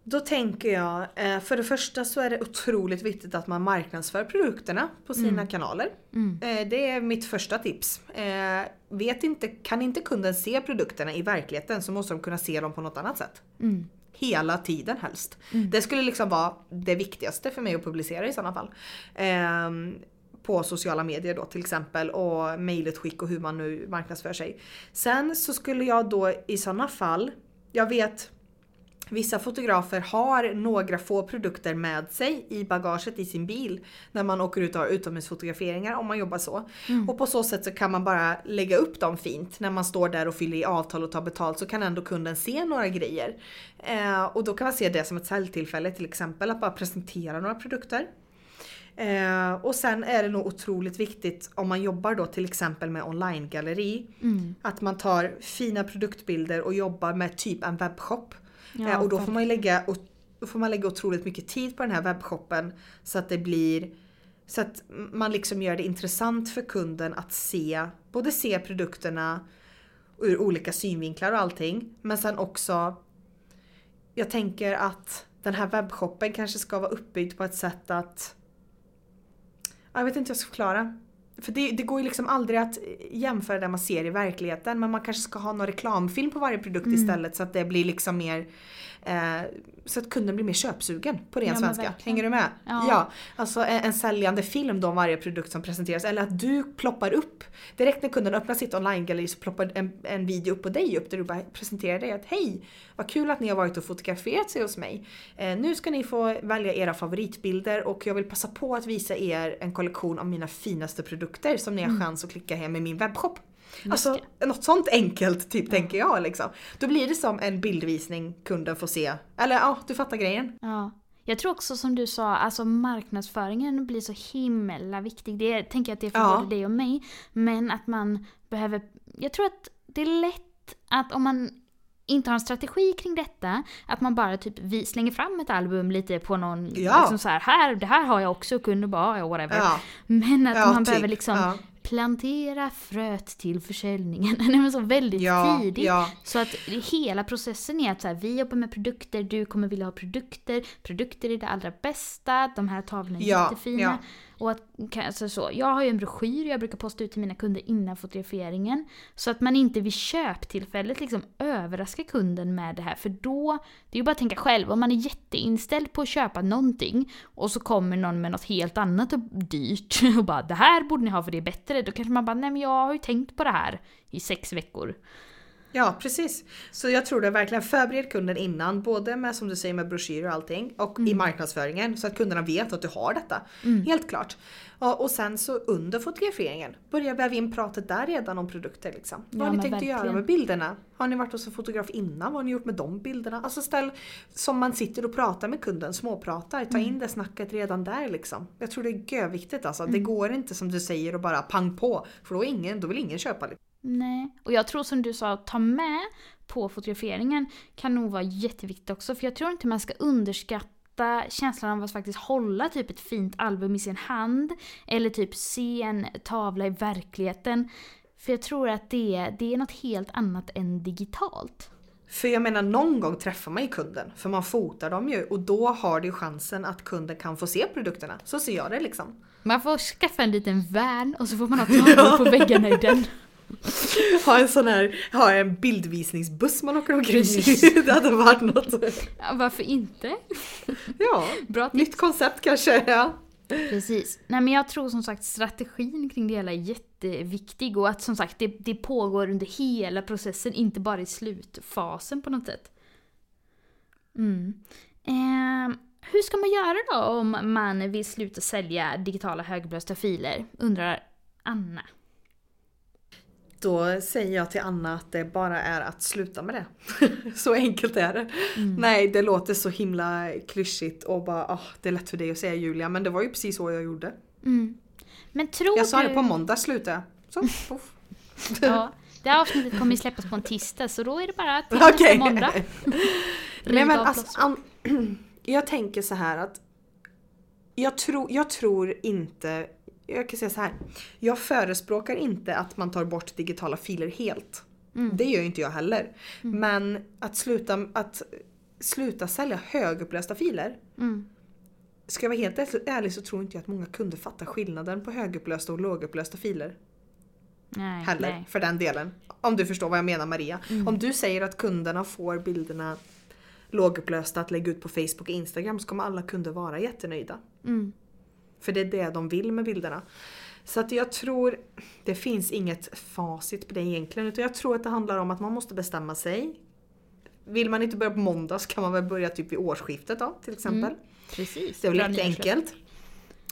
Då tänker jag, eh, för det första så är det otroligt viktigt att man marknadsför produkterna på sina kanaler. Mm. Eh, Det är mitt första tips. Eh, Vet inte, kan inte kunden se produkterna i verkligheten så måste de kunna se dem på något annat sätt. Mm. Hela tiden helst. Det skulle liksom vara det viktigaste för mig att publicera i sådana fall. Ehm, på sociala medier då till exempel och mejlutskick och hur man nu marknadsför sig. Sen så skulle jag då i sådana fall, jag vet Vissa fotografer har några få produkter med sig i bagaget i sin bil när man åker ut och har utomhusfotograferingar om man jobbar så. Och på så sätt så kan man bara lägga upp dem fint när man står där och fyller i avtal och tar betalt så kan ändå kunden se några grejer. Eh, och då kan man se det som ett säljtillfälle till exempel att bara presentera några produkter. Eh, och sen är det nog otroligt viktigt om man jobbar då till exempel med online-galleri. Mm. Att man tar fina produktbilder och jobbar med typ en webbshop. Ja, Eh, och då får man lägga, och, då får man lägga otroligt mycket tid på den här webbshoppen så att det blir så att man liksom gör det intressant för kunden att se, både se produkterna ur olika synvinklar och allting. Men sen också, jag tänker att den här webbshoppen kanske ska vara uppbyggd på ett sätt att Ja, Jag vet inte hur jag ska förklara. För det, det går ju liksom aldrig att jämföra det man ser i verkligheten men man kanske ska ha någon reklamfilm på varje produkt Mm. istället så att det blir liksom mer så att kunden blir mer köpsugen på ren Ja, svenska. verkligen. Hänger du med? Ja. alltså en, en säljande film då om varje produkt som presenteras eller att du ploppar upp direkt när kunden öppnar sitt online-galleri så ploppar en, en video upp på dig upp där du bara presenterar dig att hej vad kul att ni har varit och fotograferat sig hos mig. Eh, nu ska ni få välja era favoritbilder och jag vill passa på att visa er en kollektion av mina finaste produkter som ni har chans att klicka hem i min webbshop. Alltså något sånt enkelt typ tänker jag liksom. Då blir det som en bildvisning kunden får se. Eller ja, du fattar grejen. Ja. Jag tror också som du sa, alltså marknadsföringen blir så himla viktig. Det tänker jag att det är för Ja. både dig och mig. Men att man behöver, jag tror att det är lätt att om man inte har en strategi kring detta, att man bara typ vi slänger fram ett album lite på någon, Ja. liksom så här, här, det här har jag också, kunde bara, whatever. Ja, Men att ja man typ. behöver liksom plantera fröet till försäljningen. Nej, men så väldigt ja, tidigt. ja. Så att hela processen är att så här, vi jobbar med produkter, du kommer vilja ha produkter, produkter är det allra bästa, de här tavlorna är Ja, jättefina. ja. Och att, alltså så, jag har ju en broschyr jag brukar posta ut till mina kunder innan fotograferingen. Så att man inte vid köptillfället liksom överraskar kunden med det här. För då, det är ju bara att tänka själv, om man är jätteinställd på att köpa någonting och så kommer någon med något helt annat och dyrt och bara det här borde ni ha för det är bättre. Då kanske man bara nej men jag har ju tänkt på det här i sex veckor. Ja precis. Så jag tror det verkligen förbered kunden innan, både med som du säger med broschyrer och allting och i marknadsföringen så att kunderna vet att du har detta. Helt klart. Ja, och sen så under fotograferingen, börja väva in pratet där redan om produkter liksom. Vad Ja, har ni tänkt att göra verkligen. med bilderna? Har ni varit hos en fotograf innan? Vad har ni gjort med de bilderna? Alltså ställ som man sitter och pratar med kunden, småpratar, ta in det snacket redan där liksom. Jag tror det är görviktigt alltså. Det går inte som du säger och bara pang på. För då, ingen, då vill ingen köpa. Liksom. Nej, och jag tror som du sa, att ta med på fotograferingen kan nog vara jätteviktigt också. För jag tror inte man ska underskatta känslan av att faktiskt hålla typ ett fint album i sin hand. Eller typ se en tavla i verkligheten. För jag tror att det, det är något helt annat än digitalt. För jag menar någon gång träffar man ju kunden för man fotar dem ju och då har du chansen att kunden kan få se produkterna. Så ser jag det liksom. Man får skaffa en liten van och så får man ha tavlor på väggarna i den. Ha en sån här, ha en bildvisningsbuss man åker omkring i. Det hade varit något. Ja, varför inte? Ja, Bra tips. nytt koncept kanske. Ja. Precis. Nej men jag tror som sagt strategin kring det hela är jätteviktig och att som sagt det, det pågår under hela processen, inte bara i slutfasen på något sätt. Mm. Eh, hur ska man göra då om man vill sluta sälja digitala högupplösta filer? Undrar Anna. Då säger jag till Anna att det bara är att sluta med det. så enkelt är det. Nej, det låter så himla klyschigt och bara ah, det är lätt för dig att säga Julia men det var ju precis så jag gjorde. Mm. Men tror Jag sa du... det på måndag slutade jag. Så. Ja, det här avsnittet kommer släppas på en tisdag så då är det bara till Okej. nästa måndag. Nej men alltså, an, jag tänker så här att jag, tror jag tror inte, jag kan säga så här. Jag förespråkar inte att man tar bort digitala filer helt. Mm. Det gör ju inte jag heller. Men att sluta, att sluta sälja högupplösta filer. Mm. Ska jag vara helt ärlig så tror inte jag att många kunder fattar skillnaden på högupplösta och lågupplösta filer. Nej, Heller, nej. för den delen. Om du förstår vad jag menar Maria. Mm. Om du säger att kunderna får bilderna lågupplösta att lägga ut på Facebook och Instagram så kommer alla kunder vara jättenöjda. Mm. För det är det de vill med bilderna. Så att jag tror, det finns inget facit på det egentligen. Utan jag tror att det handlar om att man måste bestämma sig. Vill man inte börja på måndag så kan man väl börja typ vid årsskiftet då till exempel. Mm. Precis. Det är väl jätteenkelt.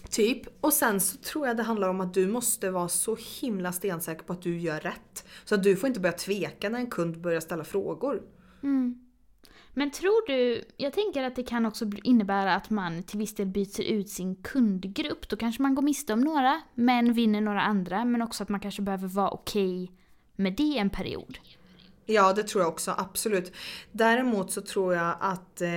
Typ. Och sen så tror jag det handlar om att du måste vara så himla stensäker på att du gör rätt. Så att du får inte börja tveka när en kund börjar ställa frågor. Mm. Men tror du, jag tänker att det kan också innebära att man till viss del byter ut sin kundgrupp. Då kanske man går miste om några, men vinner några andra. Men också att man kanske behöver vara okej med det en period. Ja, det tror jag också, absolut. Däremot så tror jag att eh,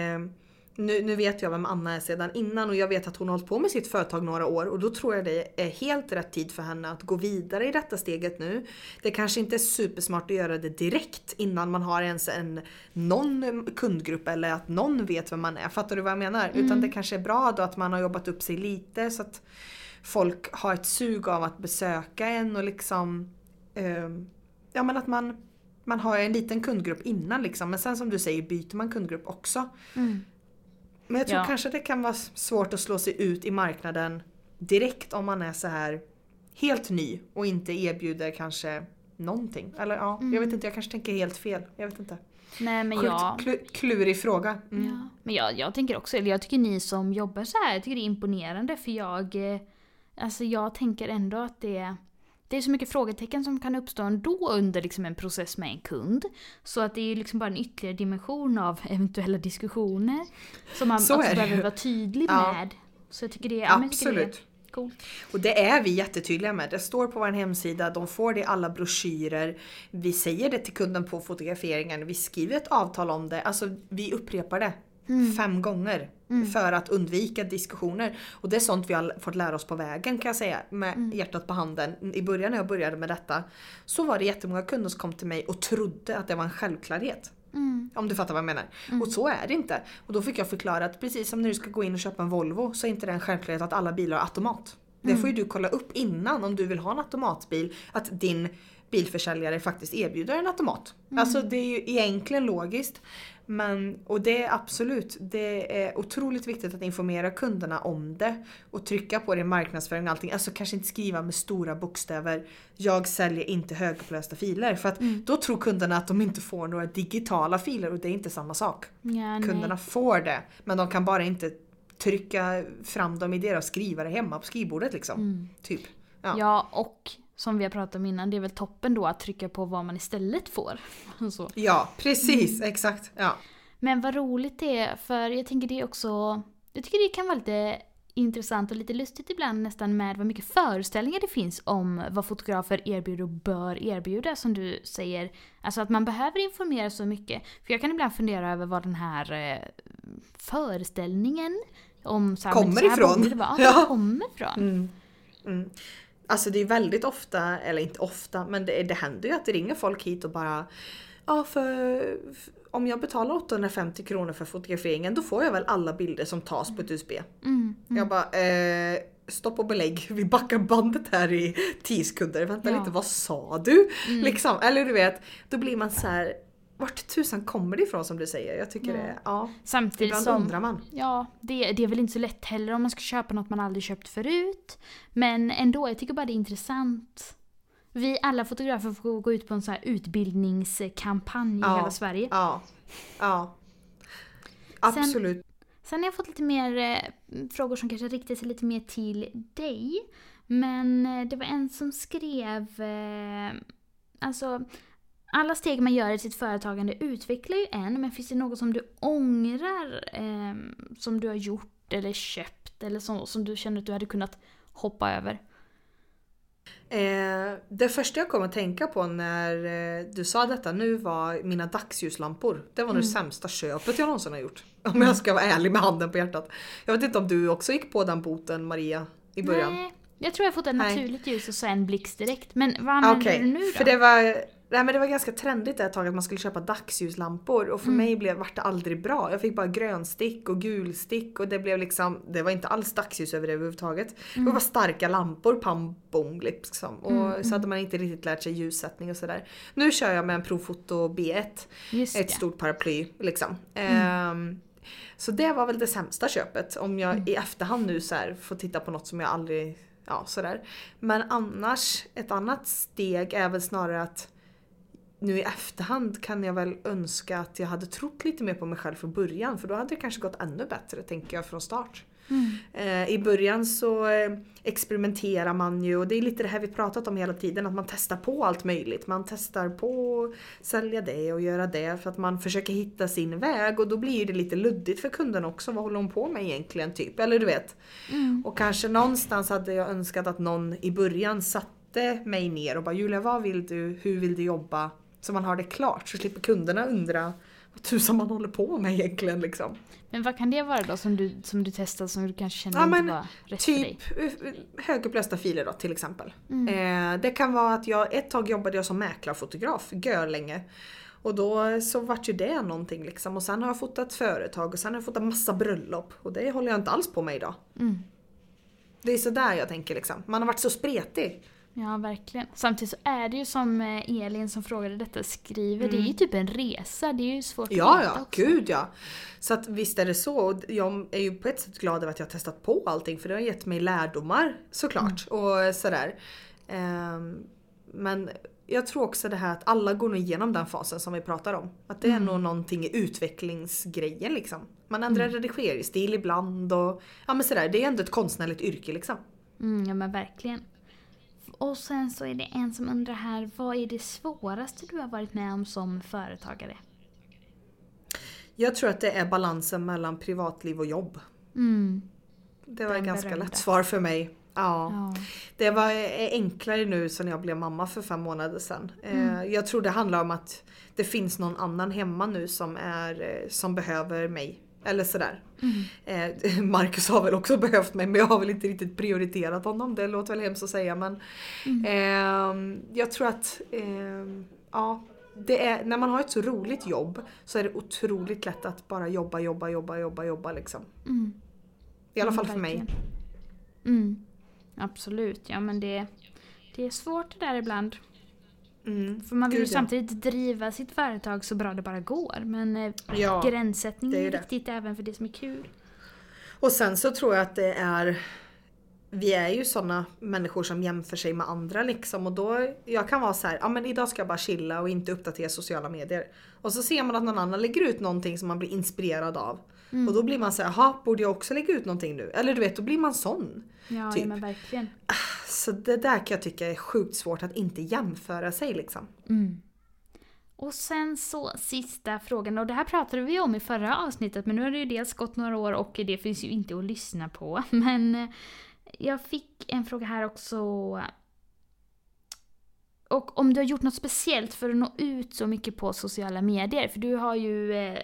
nu, nu vet jag vem Anna är sedan innan och jag vet att hon har hållit på med sitt företag några år och då tror jag det är helt rätt tid för henne att gå vidare i detta steget nu. Det kanske inte är supersmart att göra det direkt innan man har ens en någon kundgrupp eller att någon vet vem man är. Fattar du vad jag menar? Utan det kanske är bra då att man har jobbat upp sig lite så att folk har ett sug av att besöka en och liksom eh, Ja men att man man har en liten kundgrupp innan liksom men sen som du säger byter man kundgrupp också. Mm. Men jag tror Ja. kanske det kan vara svårt att slå sig ut i marknaden direkt om man är så här helt ny och inte erbjuder kanske någonting. Eller ja, jag vet inte, jag kanske tänker helt fel. Jag vet inte. Nej men Sjukt jag... klu- klurig fråga. Mm. Ja. Men jag, jag tänker också, eller jag tycker ni som jobbar så här, jag tycker det är imponerande för jag... eh, Alltså jag tänker ändå att det... Det är så mycket frågetecken som kan uppstå ändå under liksom en process med en kund. Så att det är liksom bara en ytterligare dimension av eventuella diskussioner. Som man Så också är behöver vara tydlig Ja. med. Så jag tycker det, ja, men jag tycker det Absolut. är coolt. Och det är vi jättetydliga med. Det står på vår hemsida, de får det i alla broschyrer. Vi säger det till kunden på fotograferingen, vi skriver ett avtal om det. Alltså vi upprepar det fem gånger. För att undvika diskussioner. Och det är sånt vi har fått lära oss på vägen kan jag säga. Med hjärtat på handen. I början när jag började med detta så var det jättemånga kunder som kom till mig och trodde att det var en självklarhet. Mm. Om du fattar vad jag menar. Och så är det inte. Och då fick jag förklara att precis som när du ska gå in och köpa en Volvo så är inte det en självklarhet att alla bilar har automat. Det får ju du kolla upp innan om du vill ha en automatbil. Att din bilförsäljare faktiskt erbjuder en automat. Alltså det är ju egentligen logiskt. Men, och det är absolut, det är otroligt viktigt att informera kunderna om det. Och trycka på det i marknadsföring och allting. Alltså kanske inte skriva med stora bokstäver Jag säljer inte högupplösta filer. För att då tror kunderna att de inte får några digitala filer och det är inte samma sak. Ja, nej. Kunderna får det. Men de kan bara inte trycka fram dem i deras skrivare hemma på skrivbordet liksom. Typ. Ja. Ja, och som vi har pratat om innan, det är väl toppen då att trycka på vad man istället får. Så. Ja, precis. Exakt. Ja. Men vad roligt det är, för jag tänker det också... Jag tycker det kan vara lite intressant och lite lustigt ibland nästan med vad mycket föreställningar det finns om vad fotografer erbjuder och bör erbjuda som du säger. Alltså att man behöver informera så mycket. För jag kan ibland fundera över vad den här eh, föreställningen om så här, Kommer så här ifrån. det vara, Ja. ja. kommer ifrån. Mm. Mm. Alltså det är väldigt ofta, eller inte ofta, men det, det händer ju att det ringer folk hit och bara Ja, för om jag betalar 850 kronor för fotograferingen då får jag väl alla bilder som tas på ett USB. Mm, Jag bara, eh, stopp och belägg. Vi backar bandet här i 10 sekunder. Vänta Ja. lite, vad sa du? Mm. Liksom, eller du vet, då blir man så här. Vart tusan kommer det ifrån som du säger? Jag tycker Ja. det, ja. Samtidigt Ibland som... undrar man. Ja, det, det är väl inte så lätt heller om man ska köpa något man aldrig köpt förut. Men ändå, jag tycker bara det är intressant. Vi alla fotografer får gå ut på en sån här utbildningskampanj Ja. i hela Sverige. Ja. Ja. Absolut. Sen har jag fått lite mer eh, frågor som kanske riktar sig lite mer till dig. Men eh, det var en som skrev, eh, alltså alla steg man gör i sitt företagande utvecklar ju en, men finns det något som du ångrar eh, som du har gjort eller köpt eller så, som du känner att du hade kunnat hoppa över? Eh, det första jag kom att tänka på när eh, du sa detta nu var mina dagsljuslampor. Det var nog det sämsta köpet jag någonsin har gjort. Om jag ska vara ärlig med handen på hjärtat. Jag vet inte om du också gick på den boten Maria i början? Nej, jag tror jag fått ett naturligt ljus och sen blixt direkt. Men vad använder Okej, du nu då? för det var Nej men det var ganska trendigt ett tag att man skulle köpa dagsljuslampor och för Mm. mig blev, vart det aldrig bra. Jag fick bara grönstick och gulstick och det blev liksom, det var inte alls dagsljus över det överhuvudtaget. Det var bara starka lampor, pam bom liksom. Och Mm, så hade man inte riktigt lärt sig ljussättning och sådär. Nu kör jag med en Profoto B1. Just Ett det. stort paraply liksom. Mm. Ehm, så det var väl det sämsta köpet om jag Mm. i efterhand nu så här får titta på något som jag aldrig, ja sådär. Men annars, ett annat steg är väl snarare att nu i efterhand kan jag väl önska att jag hade trott lite mer på mig själv från början för då hade det kanske gått ännu bättre tänker jag från start. Mm. Eh, I början så eh, experimenterar man ju och det är lite det här vi pratat om hela tiden att man testar på allt möjligt. Man testar på att sälja det och göra det för att man försöker hitta sin väg och då blir det lite luddigt för kunden också. Vad håller hon på med egentligen typ? Eller du vet. Mm. Och kanske någonstans hade jag önskat att någon i början satte mig ner och bara Julia vad vill du? Hur vill du jobba? Så man har det klart så slipper kunderna undra vad tusan man håller på med egentligen liksom. Men vad kan det vara då som du, som du testade som du kanske kände Ja, inte men var rätt för dig? Typ eh, högupplösta filer då till exempel. Mm. Eh, det kan vara att jag ett tag jobbade jag som mäklarfotograf, gör länge. Och då så vart ju det någonting liksom. Och sen har jag fotat företag och sen har jag fotat massa bröllop. Och det håller jag inte alls på med idag. Mm. Det är sådär jag tänker liksom. Man har varit så spretig. Ja, verkligen. Samtidigt så är det ju som eh, Elin som frågade detta skriver, det är ju typ en resa. Det är ju svårt att Ja, veta ja, också. gud ja. Så att visst är det så. Och jag är ju på ett sätt glad över att jag har testat på allting för det har gett mig lärdomar såklart. Och sådär. Ehm, men jag tror också det här att alla går nog igenom den fasen som vi pratar om. Att det är nog någonting i utvecklingsgrejen liksom. Man ändrar redigeringsstil ibland och ja men sådär. Det är ändå ett konstnärligt yrke liksom. Mm, ja men verkligen. Och sen så är det en som undrar här, vad är det svåraste du har varit med om som företagare? Jag tror att det är balansen mellan privatliv och jobb. Mm. Det var ett ganska berömda. lätt svar för mig. Ja. Ja. Det var enklare nu sen jag blev mamma för fem månader sedan. Eh, Jag tror det handlar om att det finns någon annan hemma nu som, är, eh, som behöver mig. Eller sådär. Eh, Marcus har väl också behövt mig men jag har väl inte riktigt prioriterat honom. Det låter väl hemskt att säga men eh, jag tror att eh, ja, det är, när man har ett så roligt jobb så är det otroligt lätt att bara jobba, jobba, jobba, jobba, jobba liksom. Mm. I alla Ja, fall för mig. Mm. Absolut, ja men det, det är svårt det där ibland. Mm. För man vill ju samtidigt driva sitt företag så bra det bara går. Men eh, Ja, gränssättning det är det. viktigt även för det som är kul. Och sen så tror jag att det är vi är ju såna människor som jämför sig med andra liksom och då jag kan vara så här, ja men idag ska jag bara chilla och inte uppdatera sociala medier. Och så ser man att någon annan lägger ut någonting som man blir inspirerad av. Mm. Och då blir man så här, jaha borde jag också lägga ut någonting nu? Eller du vet, då blir man sån. Ja, Typ. ja men verkligen. Så det där kan jag tycka är sjukt svårt att inte jämföra sig liksom. Mm. Och sen så sista frågan, och det här pratade vi om i förra avsnittet men nu har det ju dels gått några år och det finns ju inte att lyssna på. Men eh, jag fick en fråga här också. Och om du har gjort något speciellt för att nå ut så mycket på sociala medier. För du har ju eh,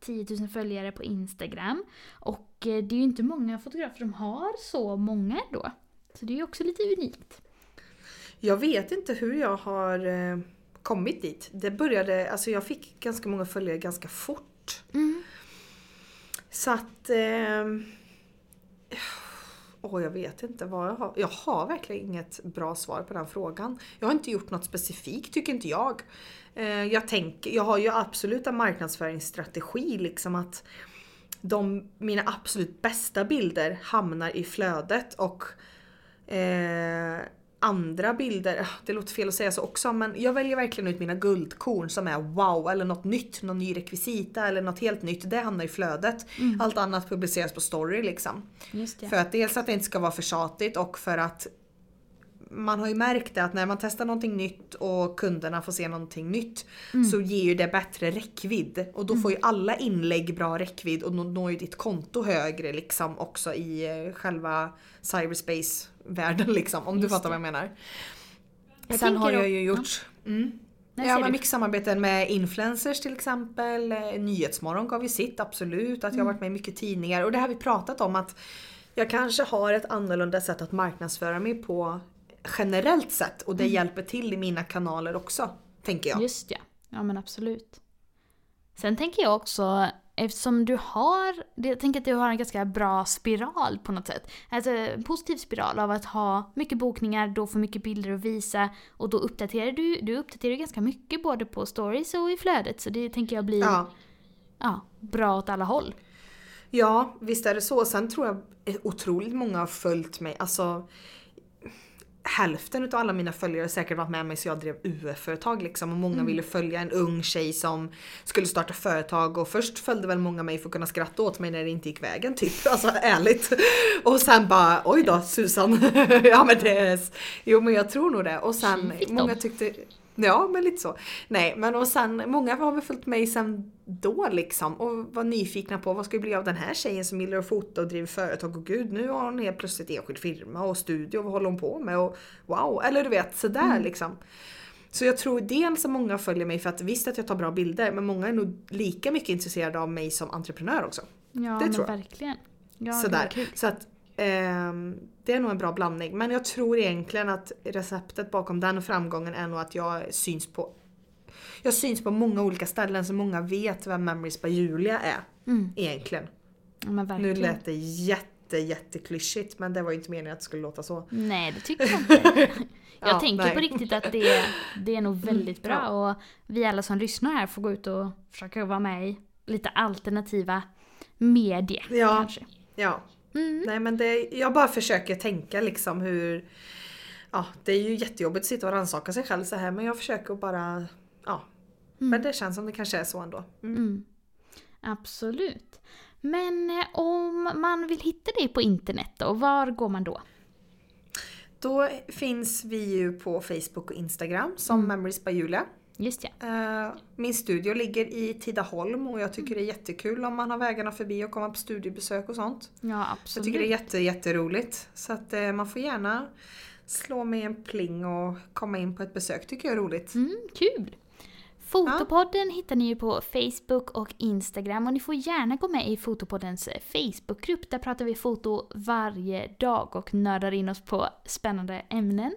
10 000 följare på Instagram. Och eh, det är ju inte många fotografer som har så många då. Så det är ju också lite unikt. Jag vet inte hur jag har eh, kommit dit. Det började, alltså jag fick ganska många följare ganska fort. Mm. Så att... Eh, åh, jag vet inte vad jag har. Jag har verkligen inget bra svar på den frågan. Jag har inte gjort något specifikt tycker inte jag. Eh, jag, tänker, jag har ju absolut en marknadsföringsstrategi liksom att de, mina absolut bästa bilder hamnar i flödet och eh, andra bilder, ah, det låter fel att säga så också men jag väljer verkligen ut mina guldkorn som är wow eller något nytt, någon ny rekvisita eller något helt nytt. Det hamnar i flödet. Allt annat publiceras på story liksom. För att dels att det inte ska vara för tjatigt och för att man har ju märkt det att när man testar någonting nytt och kunderna får se någonting nytt så ger ju det bättre räckvidd. Och då får ju alla inlägg bra räckvidd och når ju ditt konto högre liksom också i eh, själva cyberspace-världen liksom. Om du Just fattar det. vad jag menar. Jag Sen har jag ju gjort mm. Ja men du. mycket samarbeten med influencers till exempel. Eh, Nyhetsmorgon gav ju sitt absolut. Att jag har varit med i mycket tidningar. Och det har vi pratat om att jag kanske har ett annorlunda sätt att marknadsföra mig på generellt sett. Och det hjälper till i mina kanaler också. tänker jag. Just ja. Ja men absolut. Sen tänker jag också, eftersom du har, jag tänker att du har en ganska bra spiral på något sätt. Alltså en positiv spiral av att ha mycket bokningar, då får mycket bilder att visa och då uppdaterar du, du uppdaterar ganska mycket både på stories och i flödet så det tänker jag blir Ja. ja, bra åt alla håll. Ja, visst är det så. Sen tror jag otroligt många har följt mig. Alltså hälften av alla mina följare säkert varit med mig så jag drev UF-företag liksom och många ville följa en ung tjej som skulle starta företag och först följde väl många mig för att kunna skratta åt mig när det inte gick vägen typ. Alltså ärligt. Och sen bara oj då Susan. ja men det är, jo men jag tror nog det. Och sen många tyckte Ja men lite så. Nej men och sen många har väl följt mig sen då liksom och var nyfikna på vad ska det bli av den här tjejen som gillar att fota och driver företag och gud nu har hon helt plötsligt enskild firma och studio vad håller hon på med och wow eller du vet sådär liksom. Så jag tror dels att många följer mig för att visst att jag tar bra bilder men många är nog lika mycket intresserade av mig som entreprenör också. Ja Det tror jag. verkligen. Ja, Sådär. Så att ehm, det är nog en bra blandning. Men jag tror egentligen att receptet bakom den framgången är nog att jag syns på jag syns på många olika ställen så många vet vem Memories by Julia är. Mm. Egentligen. Ja, Nu lät det jätte jätteklyschigt men det var ju inte meningen att det skulle låta så. Nej, det tycker jag inte. Jag Ja, tänker nej. på riktigt att det, det är nog väldigt bra Ja. och vi alla som lyssnar här får gå ut och försöka vara med i lite alternativa medier Ja. kanske. Ja, Mm. nej men det, jag bara försöker tänka liksom hur Ja, det är ju jättejobbigt att sitta och rannsaka sig själv så här men jag försöker bara Ja. Men det känns som det kanske är så ändå. Mm. Mm. Absolut. Men eh, om man vill hitta dig på internet då, var går man då? Då finns vi ju på Facebook och Instagram som Memories by Julia. Just ja. Eh, Min studio ligger i Tidaholm och jag tycker Mm. det är jättekul om man har vägarna förbi och komma på studiebesök och sånt. Ja, Jag absolut. tycker det är jätte, jätteroligt. Så att eh, man får gärna slå mig en pling och komma in på ett besök tycker jag är roligt. Mm, kul! Fotopodden hittar ni ju på Facebook och Instagram och ni får gärna gå med i Fotopoddens eh, Facebookgrupp. Där pratar vi foto varje dag och nördar in oss på spännande ämnen.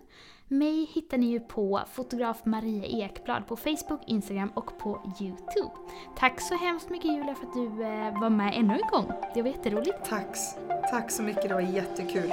Mig hittar ni ju på fotograf Maria Ekblad på Facebook, Instagram och på Youtube. Tack så hemskt mycket Julia för att du eh, var med ännu en gång. Det var jätteroligt. Tack, tack så mycket, det var jättekul.